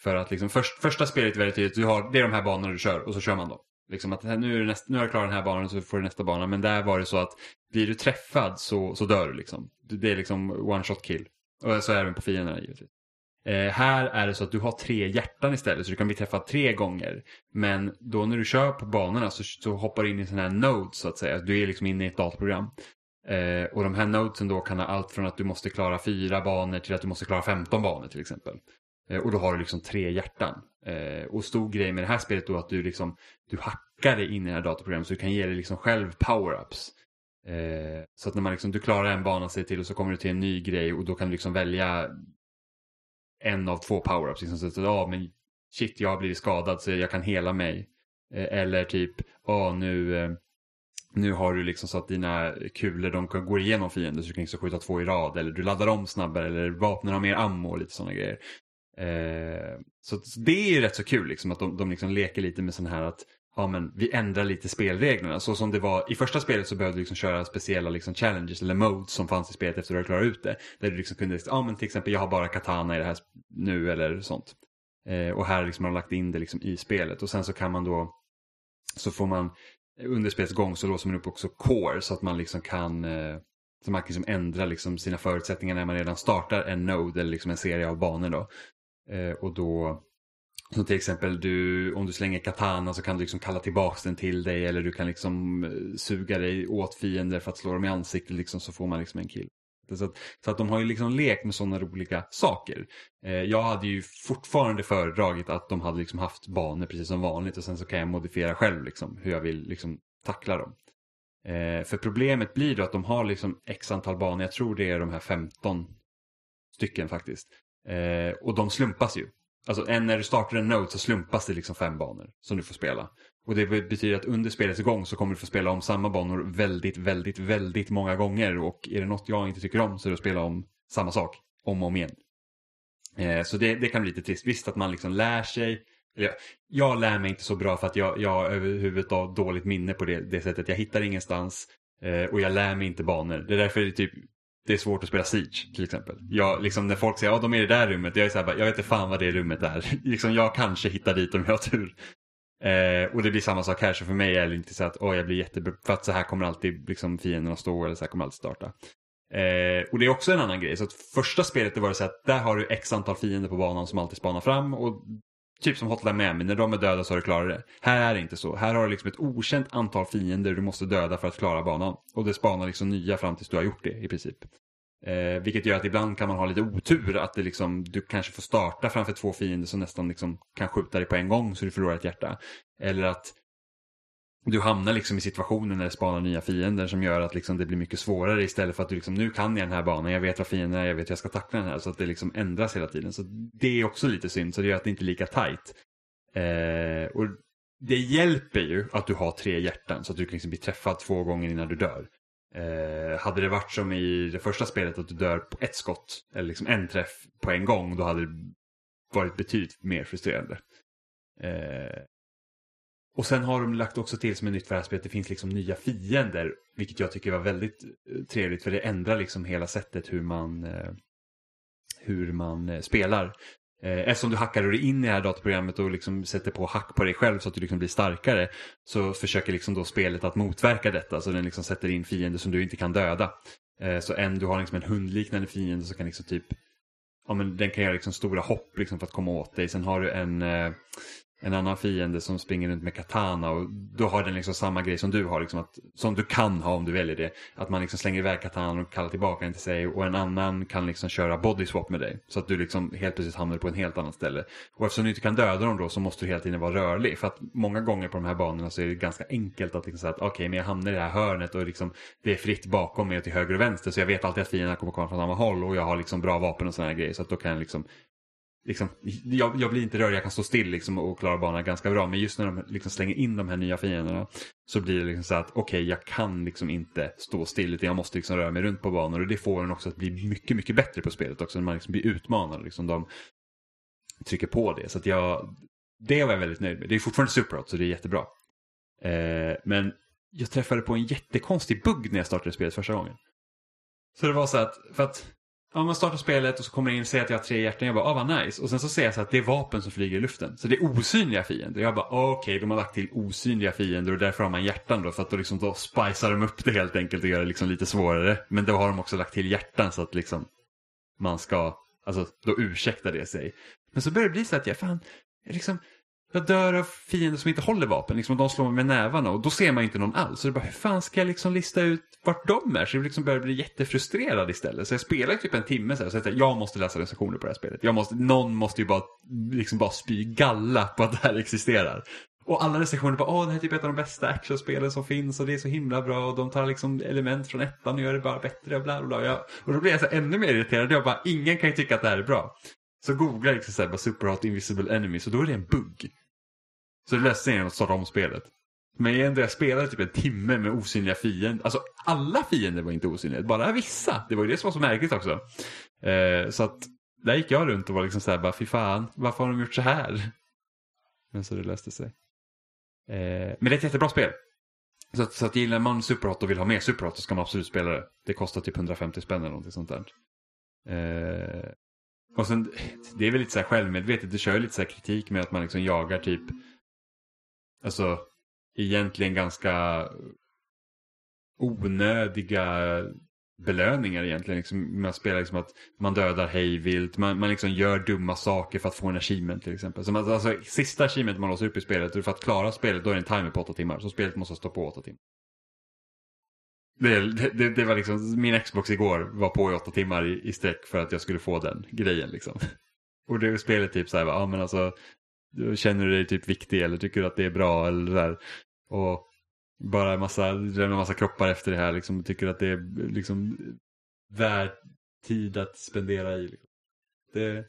S2: För att liksom först, första spelet är väldigt tydligt, du har, det är de här banorna du kör och så kör man dem. Liksom att nu, är näst, nu har jag klarat den här banan så får du nästa bana. Men där var det så att blir du träffad så, så dör du liksom. Det är liksom one shot kill. Och så är det även på fienderna givetvis. Eh, här är det så att du har tre hjärtan istället så du kan bli träffad tre gånger. Men då när du kör på banorna så, så hoppar du in i en sån här node så att säga. Du är liksom inne i ett dataprogram. Eh, och de här nodesen då kan ha allt från att du måste klara fyra banor till att du måste klara 15 banor till exempel. Eh, och då har du liksom tre hjärtan. Eh, och stor grej med det här spelet då att du liksom du hackar dig in i det här datorprogrammet så du kan ge dig liksom själv power-ups. Eh, så att när man liksom, du klarar en bana sig till och så kommer du till en ny grej och då kan du liksom välja en av två power-ups. Liksom, så att, ja, men shit, jag har blivit skadad så jag kan hela mig. Eh, eller typ, ja nu, eh, nu har du liksom så att dina kulor de går igenom fiender så du kan liksom skjuta två i rad. Eller du laddar om snabbare eller vapnen har mer ammo och lite sådana grejer. Eh, så, så, det är ju rätt så kul liksom att de, de liksom leker lite med sån här att ja, men vi ändrar lite spelreglerna. Så som det var i första spelet så behövde du liksom köra speciella liksom challenges eller modes som fanns i spelet efter att du hade klarat ut det. Där du liksom kunde, ja men till exempel jag har bara katana i det här nu eller sånt. Eh, och här liksom har de lagt in det liksom i spelet och sen så kan man då, så får man under spelets gång så låser man upp också core så att man liksom kan eh, så man kan liksom ändra liksom sina förutsättningar när man redan startar en node eller liksom en serie av banor. Då. Eh, och då som till exempel du, om du slänger katana så kan du liksom kalla tillbaka den till dig eller du kan liksom eh, suga dig åt fiender för att slå dem i ansiktet liksom, så får man liksom en kill. Så att, så att de har ju liksom lekt med sådana roliga saker. Eh, jag hade ju fortfarande föredragit att de hade liksom haft banor precis som vanligt och sen så kan jag modifiera själv liksom, hur jag vill liksom tackla dem. Eh, för problemet blir då att de har liksom x antal banor, jag tror det är de här 15 stycken faktiskt. Eh, och de slumpas ju. Alltså en, när du startar en node så slumpas det liksom fem banor som du får spela. Och det betyder att under spelets gång så kommer du få spela om samma banor väldigt, väldigt, väldigt många gånger. Och är det något jag inte tycker om så är det att spela om samma sak om och om igen. Eh, så det, det kan bli lite trist. Visst att man liksom lär sig. Jag, jag lär mig inte så bra för att jag, jag har överhuvudtaget har dåligt minne på det, det sättet. Jag hittar ingenstans eh, och jag lär mig inte banor. Det är därför det typ det är svårt att spela Siege till exempel. Jag, liksom, när folk säger att oh, de är i det där rummet, jag är så här, jag vet inte fan vad det rummet är. liksom, jag kanske hittar dit om jag har tur. Eh, och det blir samma sak här, så för mig är det inte så att oh, jag blir jättebra, för att så här kommer alltid liksom, fienderna stå eller så här kommer alltid starta. Eh, och det är också en annan grej, så att första spelet det var det så att där har du x antal fiender på banan som alltid spanar fram och Typ som Hotline Miami, när de är döda så har du klarat det. Här är det inte så. Här har du liksom ett okänt antal fiender du måste döda för att klara banan. Och det spanar liksom nya fram tills du har gjort det i princip. Eh, vilket gör att ibland kan man ha lite otur att det liksom, du kanske får starta framför två fiender som nästan liksom kan skjuta dig på en gång så du förlorar ett hjärta. Eller att du hamnar liksom i situationen när du spanar nya fiender som gör att liksom det blir mycket svårare istället för att du liksom, nu kan jag den här banan, jag vet vad fienden är, jag vet hur jag ska tackla den här. Så att det liksom ändras hela tiden. Så det är också lite synd, så det gör att det inte är lika tajt. Eh, och det hjälper ju att du har tre hjärtan så att du kan liksom bli träffad två gånger innan du dör. Eh, hade det varit som i det första spelet att du dör på ett skott, eller liksom en träff på en gång, då hade det varit betydligt mer frustrerande. Eh, och sen har de lagt också till som ett nytt för det här spelet, det finns liksom nya fiender. Vilket jag tycker var väldigt eh, trevligt för det ändrar liksom hela sättet hur man, eh, hur man eh, spelar. Eftersom du hackar dig in i det här datorprogrammet och liksom sätter på hack på dig själv så att du liksom blir starkare. Så försöker liksom då spelet att motverka detta. Så den liksom sätter in fiender som du inte kan döda. Så en, du har liksom en hundliknande fiende som kan liksom typ Ja men den kan göra liksom stora hopp liksom för att komma åt dig. Sen har du en en annan fiende som springer runt med katana och då har den liksom samma grej som du har, liksom att, som du kan ha om du väljer det. Att man liksom slänger iväg katanan och kallar tillbaka den till sig och en annan kan liksom köra body swap med dig. Så att du liksom helt plötsligt hamnar på en helt annat ställe. Och eftersom du inte kan döda dem då så måste du hela tiden vara rörlig. För att många gånger på de här banorna så är det ganska enkelt att liksom säga att okej okay, men jag hamnar i det här hörnet och liksom det är fritt bakom mig och till höger och vänster så jag vet alltid att fienderna kommer komma från samma håll och jag har liksom bra vapen och sådana här grejer. Så att då kan jag liksom liksom, jag, jag, blir inte rörd, jag kan stå still liksom och klara banan ganska bra. Men just när de liksom slänger in de här nya fienderna så blir det liksom så att okej, okay, jag kan liksom inte stå still utan jag måste liksom röra mig runt på banor. Och det får en också att bli mycket, mycket bättre på spelet också. När man liksom blir utmanad. Liksom de trycker på det. Så att jag, det var jag väldigt nöjd med. Det är fortfarande superhot så det är jättebra. Eh, men jag träffade på en jättekonstig bugg när jag startade spelet första gången. Så det var så att, för att Ja, man startar spelet och så kommer jag in och säger att jag har tre hjärtan. Jag bara, ah vad nice. Och sen så säger jag så att det är vapen som flyger i luften. Så det är osynliga fiender. Jag bara, ah, okej, okay, de har lagt till osynliga fiender och därför har man hjärtan då. För att då, liksom, då spicar de upp det helt enkelt och gör det liksom lite svårare. Men då har de också lagt till hjärtan så att liksom man ska, alltså då ursäktar det sig. Men så börjar det bli så att jag, fan, liksom, jag dör av fiender som inte håller vapen. Liksom, de slår mig med nävarna och då ser man inte någon alls. Så det är bara, hur fan ska jag liksom lista ut vart de är? Så jag liksom börjar bli jättefrustrerad istället. Så jag spelar typ en timme så här, så jag, jag måste läsa recensioner på det här spelet. Jag måste, någon måste ju bara, liksom bara spy galla på att det här existerar. Och alla recensioner bara, åh det här är typ ett av de bästa actionspelen som finns och det är så himla bra och de tar liksom element från ettan och gör det bara bättre och bla bla bla. Jag, och då blir jag så ännu mer irriterad. Jag bara, ingen kan ju tycka att det här är bra. Så googlar jag liksom så här, bara Superhot Invisible Enemies och då är det en bugg. Så det läste jag att starta om spelet. Men ändå, jag spelade typ en timme med osynliga fiender. Alltså alla fiender var inte osynliga, bara vissa. Det var ju det som var så märkligt också. Eh, så att där gick jag runt och var liksom såhär, bara fy fan, varför har de gjort så här? Men så det löste sig. Eh, men det är ett jättebra spel. Så att, så att gillar man Superhot och vill ha mer Superhot så ska man absolut spela det. Det kostar typ 150 spänn eller någonting sånt där. Eh, och sen, det är väl lite så här självmedvetet, det kör ju lite så här kritik med att man liksom jagar typ alltså egentligen ganska onödiga belöningar egentligen. Liksom, man spelar liksom att man dödar hejvilt, man, man liksom gör dumma saker för att få en achievement till exempel. Så man, alltså, sista achievement man låser upp i spelet, för att klara spelet då är det en timer på åtta timmar. Så spelet måste stå på åtta timmar. Det, det, det, var liksom, min Xbox igår var på i åtta timmar i, i sträck för att jag skulle få den grejen liksom. Och det spelet typ så här, ja men alltså Känner du dig typ viktig eller tycker du att det är bra eller sådär. Och bara en massa, en massa kroppar efter det här liksom. Tycker att det är liksom värt tid att spendera i. Liksom. Det,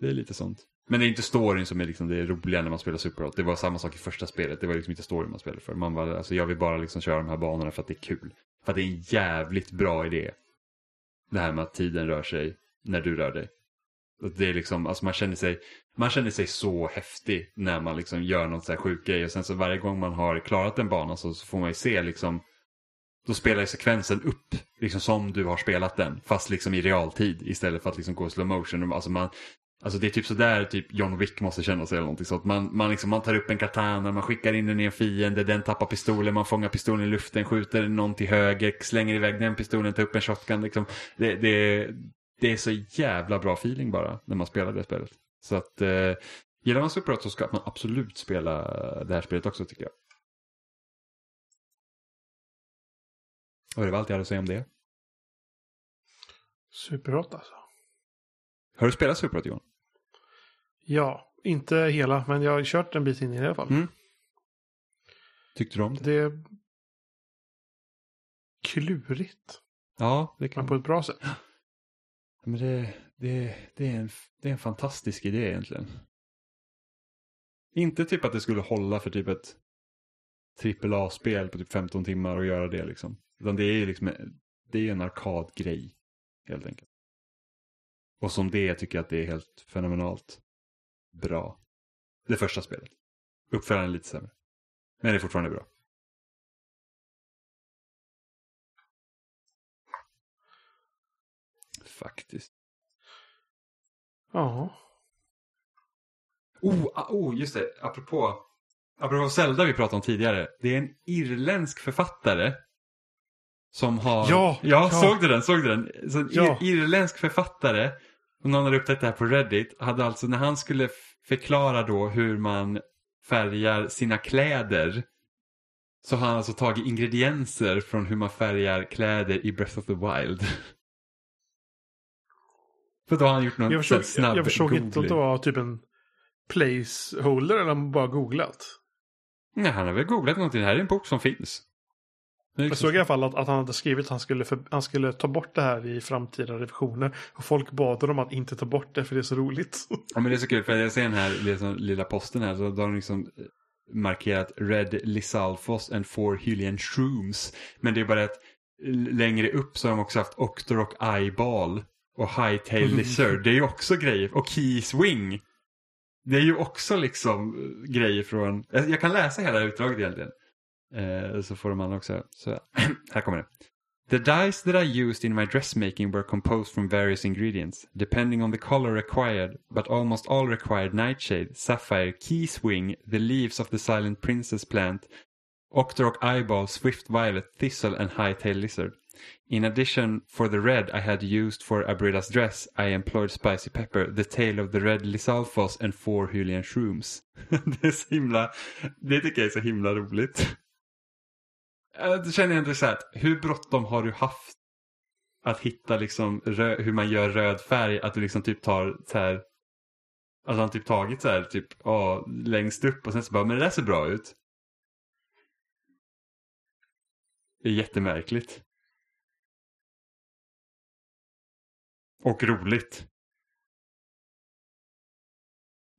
S2: det är lite sånt. Men det är inte storyn som är liksom det roliga när man spelar Superhot. Det var samma sak i första spelet. Det var liksom inte storyn man spelade för. Man var, alltså jag vill bara liksom köra de här banorna för att det är kul. För att det är en jävligt bra idé. Det här med att tiden rör sig när du rör dig. Det är liksom, alltså man känner sig, man känner sig så häftig när man liksom gör något så här sjuk grej. Och sen så varje gång man har klarat en bana så, så får man ju se liksom, då spelar ju sekvensen upp liksom som du har spelat den. Fast liksom i realtid istället för att liksom gå i slow motion. Alltså, man, alltså det är typ sådär typ John Wick måste känna sig eller någonting. Så att man, man, liksom, man tar upp en katana, man skickar in den i en fiende, den tappar pistolen, man fångar pistolen i luften, skjuter någon till höger, slänger iväg den pistolen, tar upp en shotgun. Liksom. Det, det, det är så jävla bra feeling bara när man spelar det spelet. Så att eh, gillar man Super så ska man absolut spela det här spelet också tycker jag. Och det var allt jag hade att säga om det.
S1: Superhot alltså.
S2: Har du spelat Superhot Johan?
S1: Ja, inte hela, men jag har kört en bit in i det i alla fall. Mm.
S2: Tyckte du om det?
S1: Det är klurigt.
S2: Ja, det kan
S1: Men på ett bra sätt.
S2: Men det, det, det, är en, det är en fantastisk idé egentligen. Inte typ att det skulle hålla för typ ett trippel A-spel på typ 15 timmar och göra det liksom. Utan det är ju liksom det är en arkadgrej helt enkelt. Och som det tycker jag att det är helt fenomenalt bra. Det första spelet. Uppföljaren är lite sämre. Men det är fortfarande bra. Faktiskt.
S1: Ja.
S2: Oh, ah, oh, just det. Apropå, apropå Zelda vi pratade om tidigare. Det är en irländsk författare. Som har...
S1: Ja!
S2: Ja, ja. såg du den? Såg du den? Så en ja. ir irländsk författare. Och någon har upptäckt det här på Reddit. Hade alltså när han skulle förklara då hur man färgar sina kläder. Så har han alltså tagit ingredienser från hur man färgar kläder i Breath of the Wild. För då har han gjort någon
S1: jag förstod,
S2: snabb
S1: Jag förstod inte att det var typ en placeholder eller han bara googlat.
S2: Nej, han har väl googlat någonting. Det här är en bok som finns.
S1: Jag liksom... såg i alla fall att, att han hade skrivit att han skulle, för, han skulle ta bort det här i framtida revisioner. Och folk bad honom att inte ta bort det för det är så roligt.
S2: Ja men det är så kul för jag ser den här liksom, lilla posten här så då har de liksom markerat Red Lisalfos and four Hylian Shrooms. Men det är bara att längre upp så har de också haft Octor och Eyeball och Hightail mm. Lizard, det är ju också grejer. Och Keys Wing. Det är ju också liksom eh, grejer från, jag kan läsa hela utdraget egentligen. Eh, så får de andra också. Så, här kommer det. The dyes that I used in my dressmaking were composed from various ingredients, depending on the color required, but almost all required nightshade, sapphire, key swing, the leaves of the silent princess plant, octorok eyeball, swift violet, thistle, and high-tailed lizard. In addition, for the red I had used for Abridas dress, I employed spicy pepper, the tail of the red Lysalfos and four Hylian shrooms. det är så himla, det tycker jag är så himla roligt. Eh, då känner jag ändå så här, att hur bråttom har du haft att hitta liksom rö- hur man gör röd färg? Att du liksom typ tar så här, alltså han typ tagit så här typ, ja, längst upp och sen så bara, men det där ser bra ut. Det är jättemärkligt. Och roligt.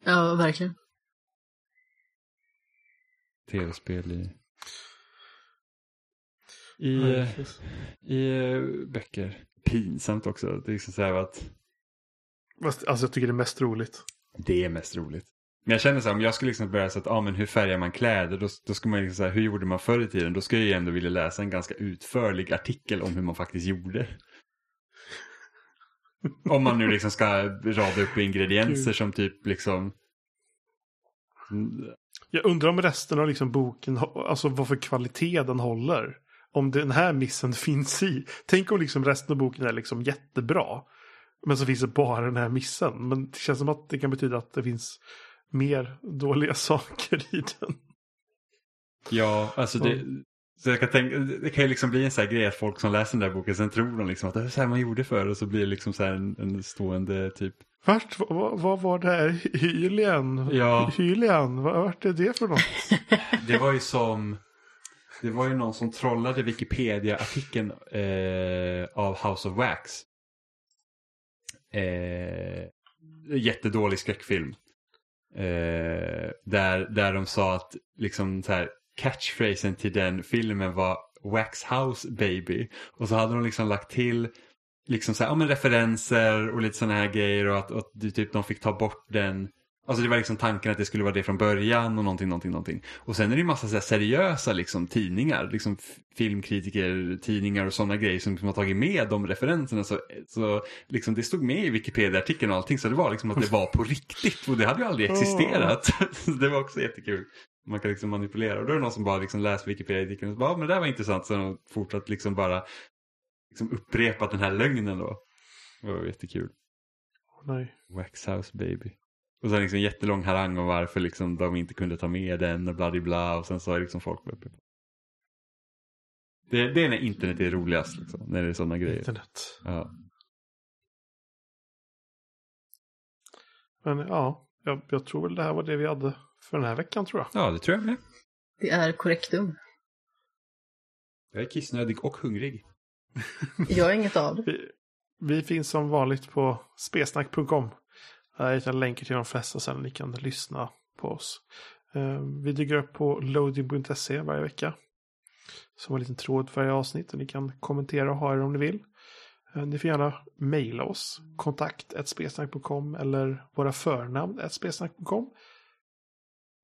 S3: Ja, verkligen.
S2: Tv-spel i... I,
S1: Ja,
S2: i eh, böcker. Pinsamt också. Det är liksom så här att
S1: Alltså jag tycker det är mest roligt.
S2: det är mest roligt. Men jag känner så här, om jag skulle liksom börja så att, ja men hur färgar man kläder? Då, då ska man liksom så här, hur gjorde man förr i tiden? Då skulle jag ju ändå vilja läsa en ganska utförlig artikel om hur man faktiskt gjorde. Om man nu liksom ska rada upp ingredienser som typ liksom...
S1: Jag undrar om resten av liksom boken, alltså vad för kvalitet den håller. Om den här missen finns i. Tänk om liksom resten av boken är liksom jättebra. Men så finns det bara den här missen. Men det känns som att det kan betyda att det finns mer dåliga saker i den.
S2: Ja, alltså det... Så jag kan tänka, det kan ju liksom bli en sån här grej att folk som läser den där boken sen tror de liksom att det är så här man gjorde förr och så blir det liksom så här en, en stående typ.
S1: Vart, vad, vad var det här? Hylian?
S2: Ja.
S1: Hylian? Vad- Vart är det för något?
S2: Det var ju som, det var ju någon som trollade Wikipedia-artikeln eh, av House of Wax. Eh, jättedålig skräckfilm. Eh, där, där de sa att liksom så här, catchphrasen till den filmen var Wax House Baby. Och så hade de liksom lagt till liksom så här, ja, men referenser och lite sådana här grejer och att, och typ, de fick ta bort den. Alltså det var liksom tanken att det skulle vara det från början och någonting, någonting, någonting. Och sen är det ju massa så seriösa liksom, tidningar, liksom filmkritiker, tidningar och sådana grejer som, som har tagit med de referenserna. Så, så liksom, det stod med i Wikipedia-artikeln och allting så det var liksom att det var på riktigt och det hade ju aldrig existerat. Så det var också jättekul. Man kan liksom manipulera och då är det någon som bara liksom läst Wikipedia-artikeln och bara, ja, men det där var intressant. De har fortsatt liksom bara liksom upprepat den här lögnen då. Det var jättekul.
S1: Nej.
S2: Waxhouse baby. Och sen liksom jättelång harang om varför liksom de inte kunde ta med den och bla bla bla och sen så är liksom folk. Det, det är när internet är roligast liksom, när det är sådana grejer.
S1: Internet.
S2: Ja.
S1: Men ja, jag, jag tror väl det här var det vi hade för den här veckan tror jag.
S2: ja, det tror jag med.
S3: Det är korrektum.
S2: Jag är kissnödig och hungrig.
S3: Jag är inget av det.
S1: Vi, vi finns som vanligt på spesnack.com. Jag hittar länkar till de flesta sen ni kan lyssna på oss. Eh, Vi dyker upp på loading.se varje vecka. Som en liten tråd för varje avsnitt. Och ni kan kommentera och ha er om ni vill. Eh, Ni får gärna mejla oss. Kontakt spesnack.com eller våra förnamn spesnack.com.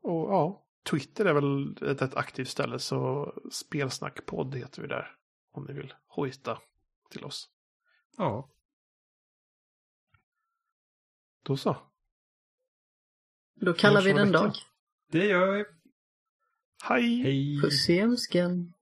S1: Och ja, Twitter är väl ett, ett aktivt ställe. Så spelsnackpodd heter vi där. Om ni vill hojta till oss.
S2: Ja.
S1: Då så.
S3: Då kallar vi den dag.
S2: Det gör vi.
S1: Hej!
S2: Hej!
S3: Puss i ömskan.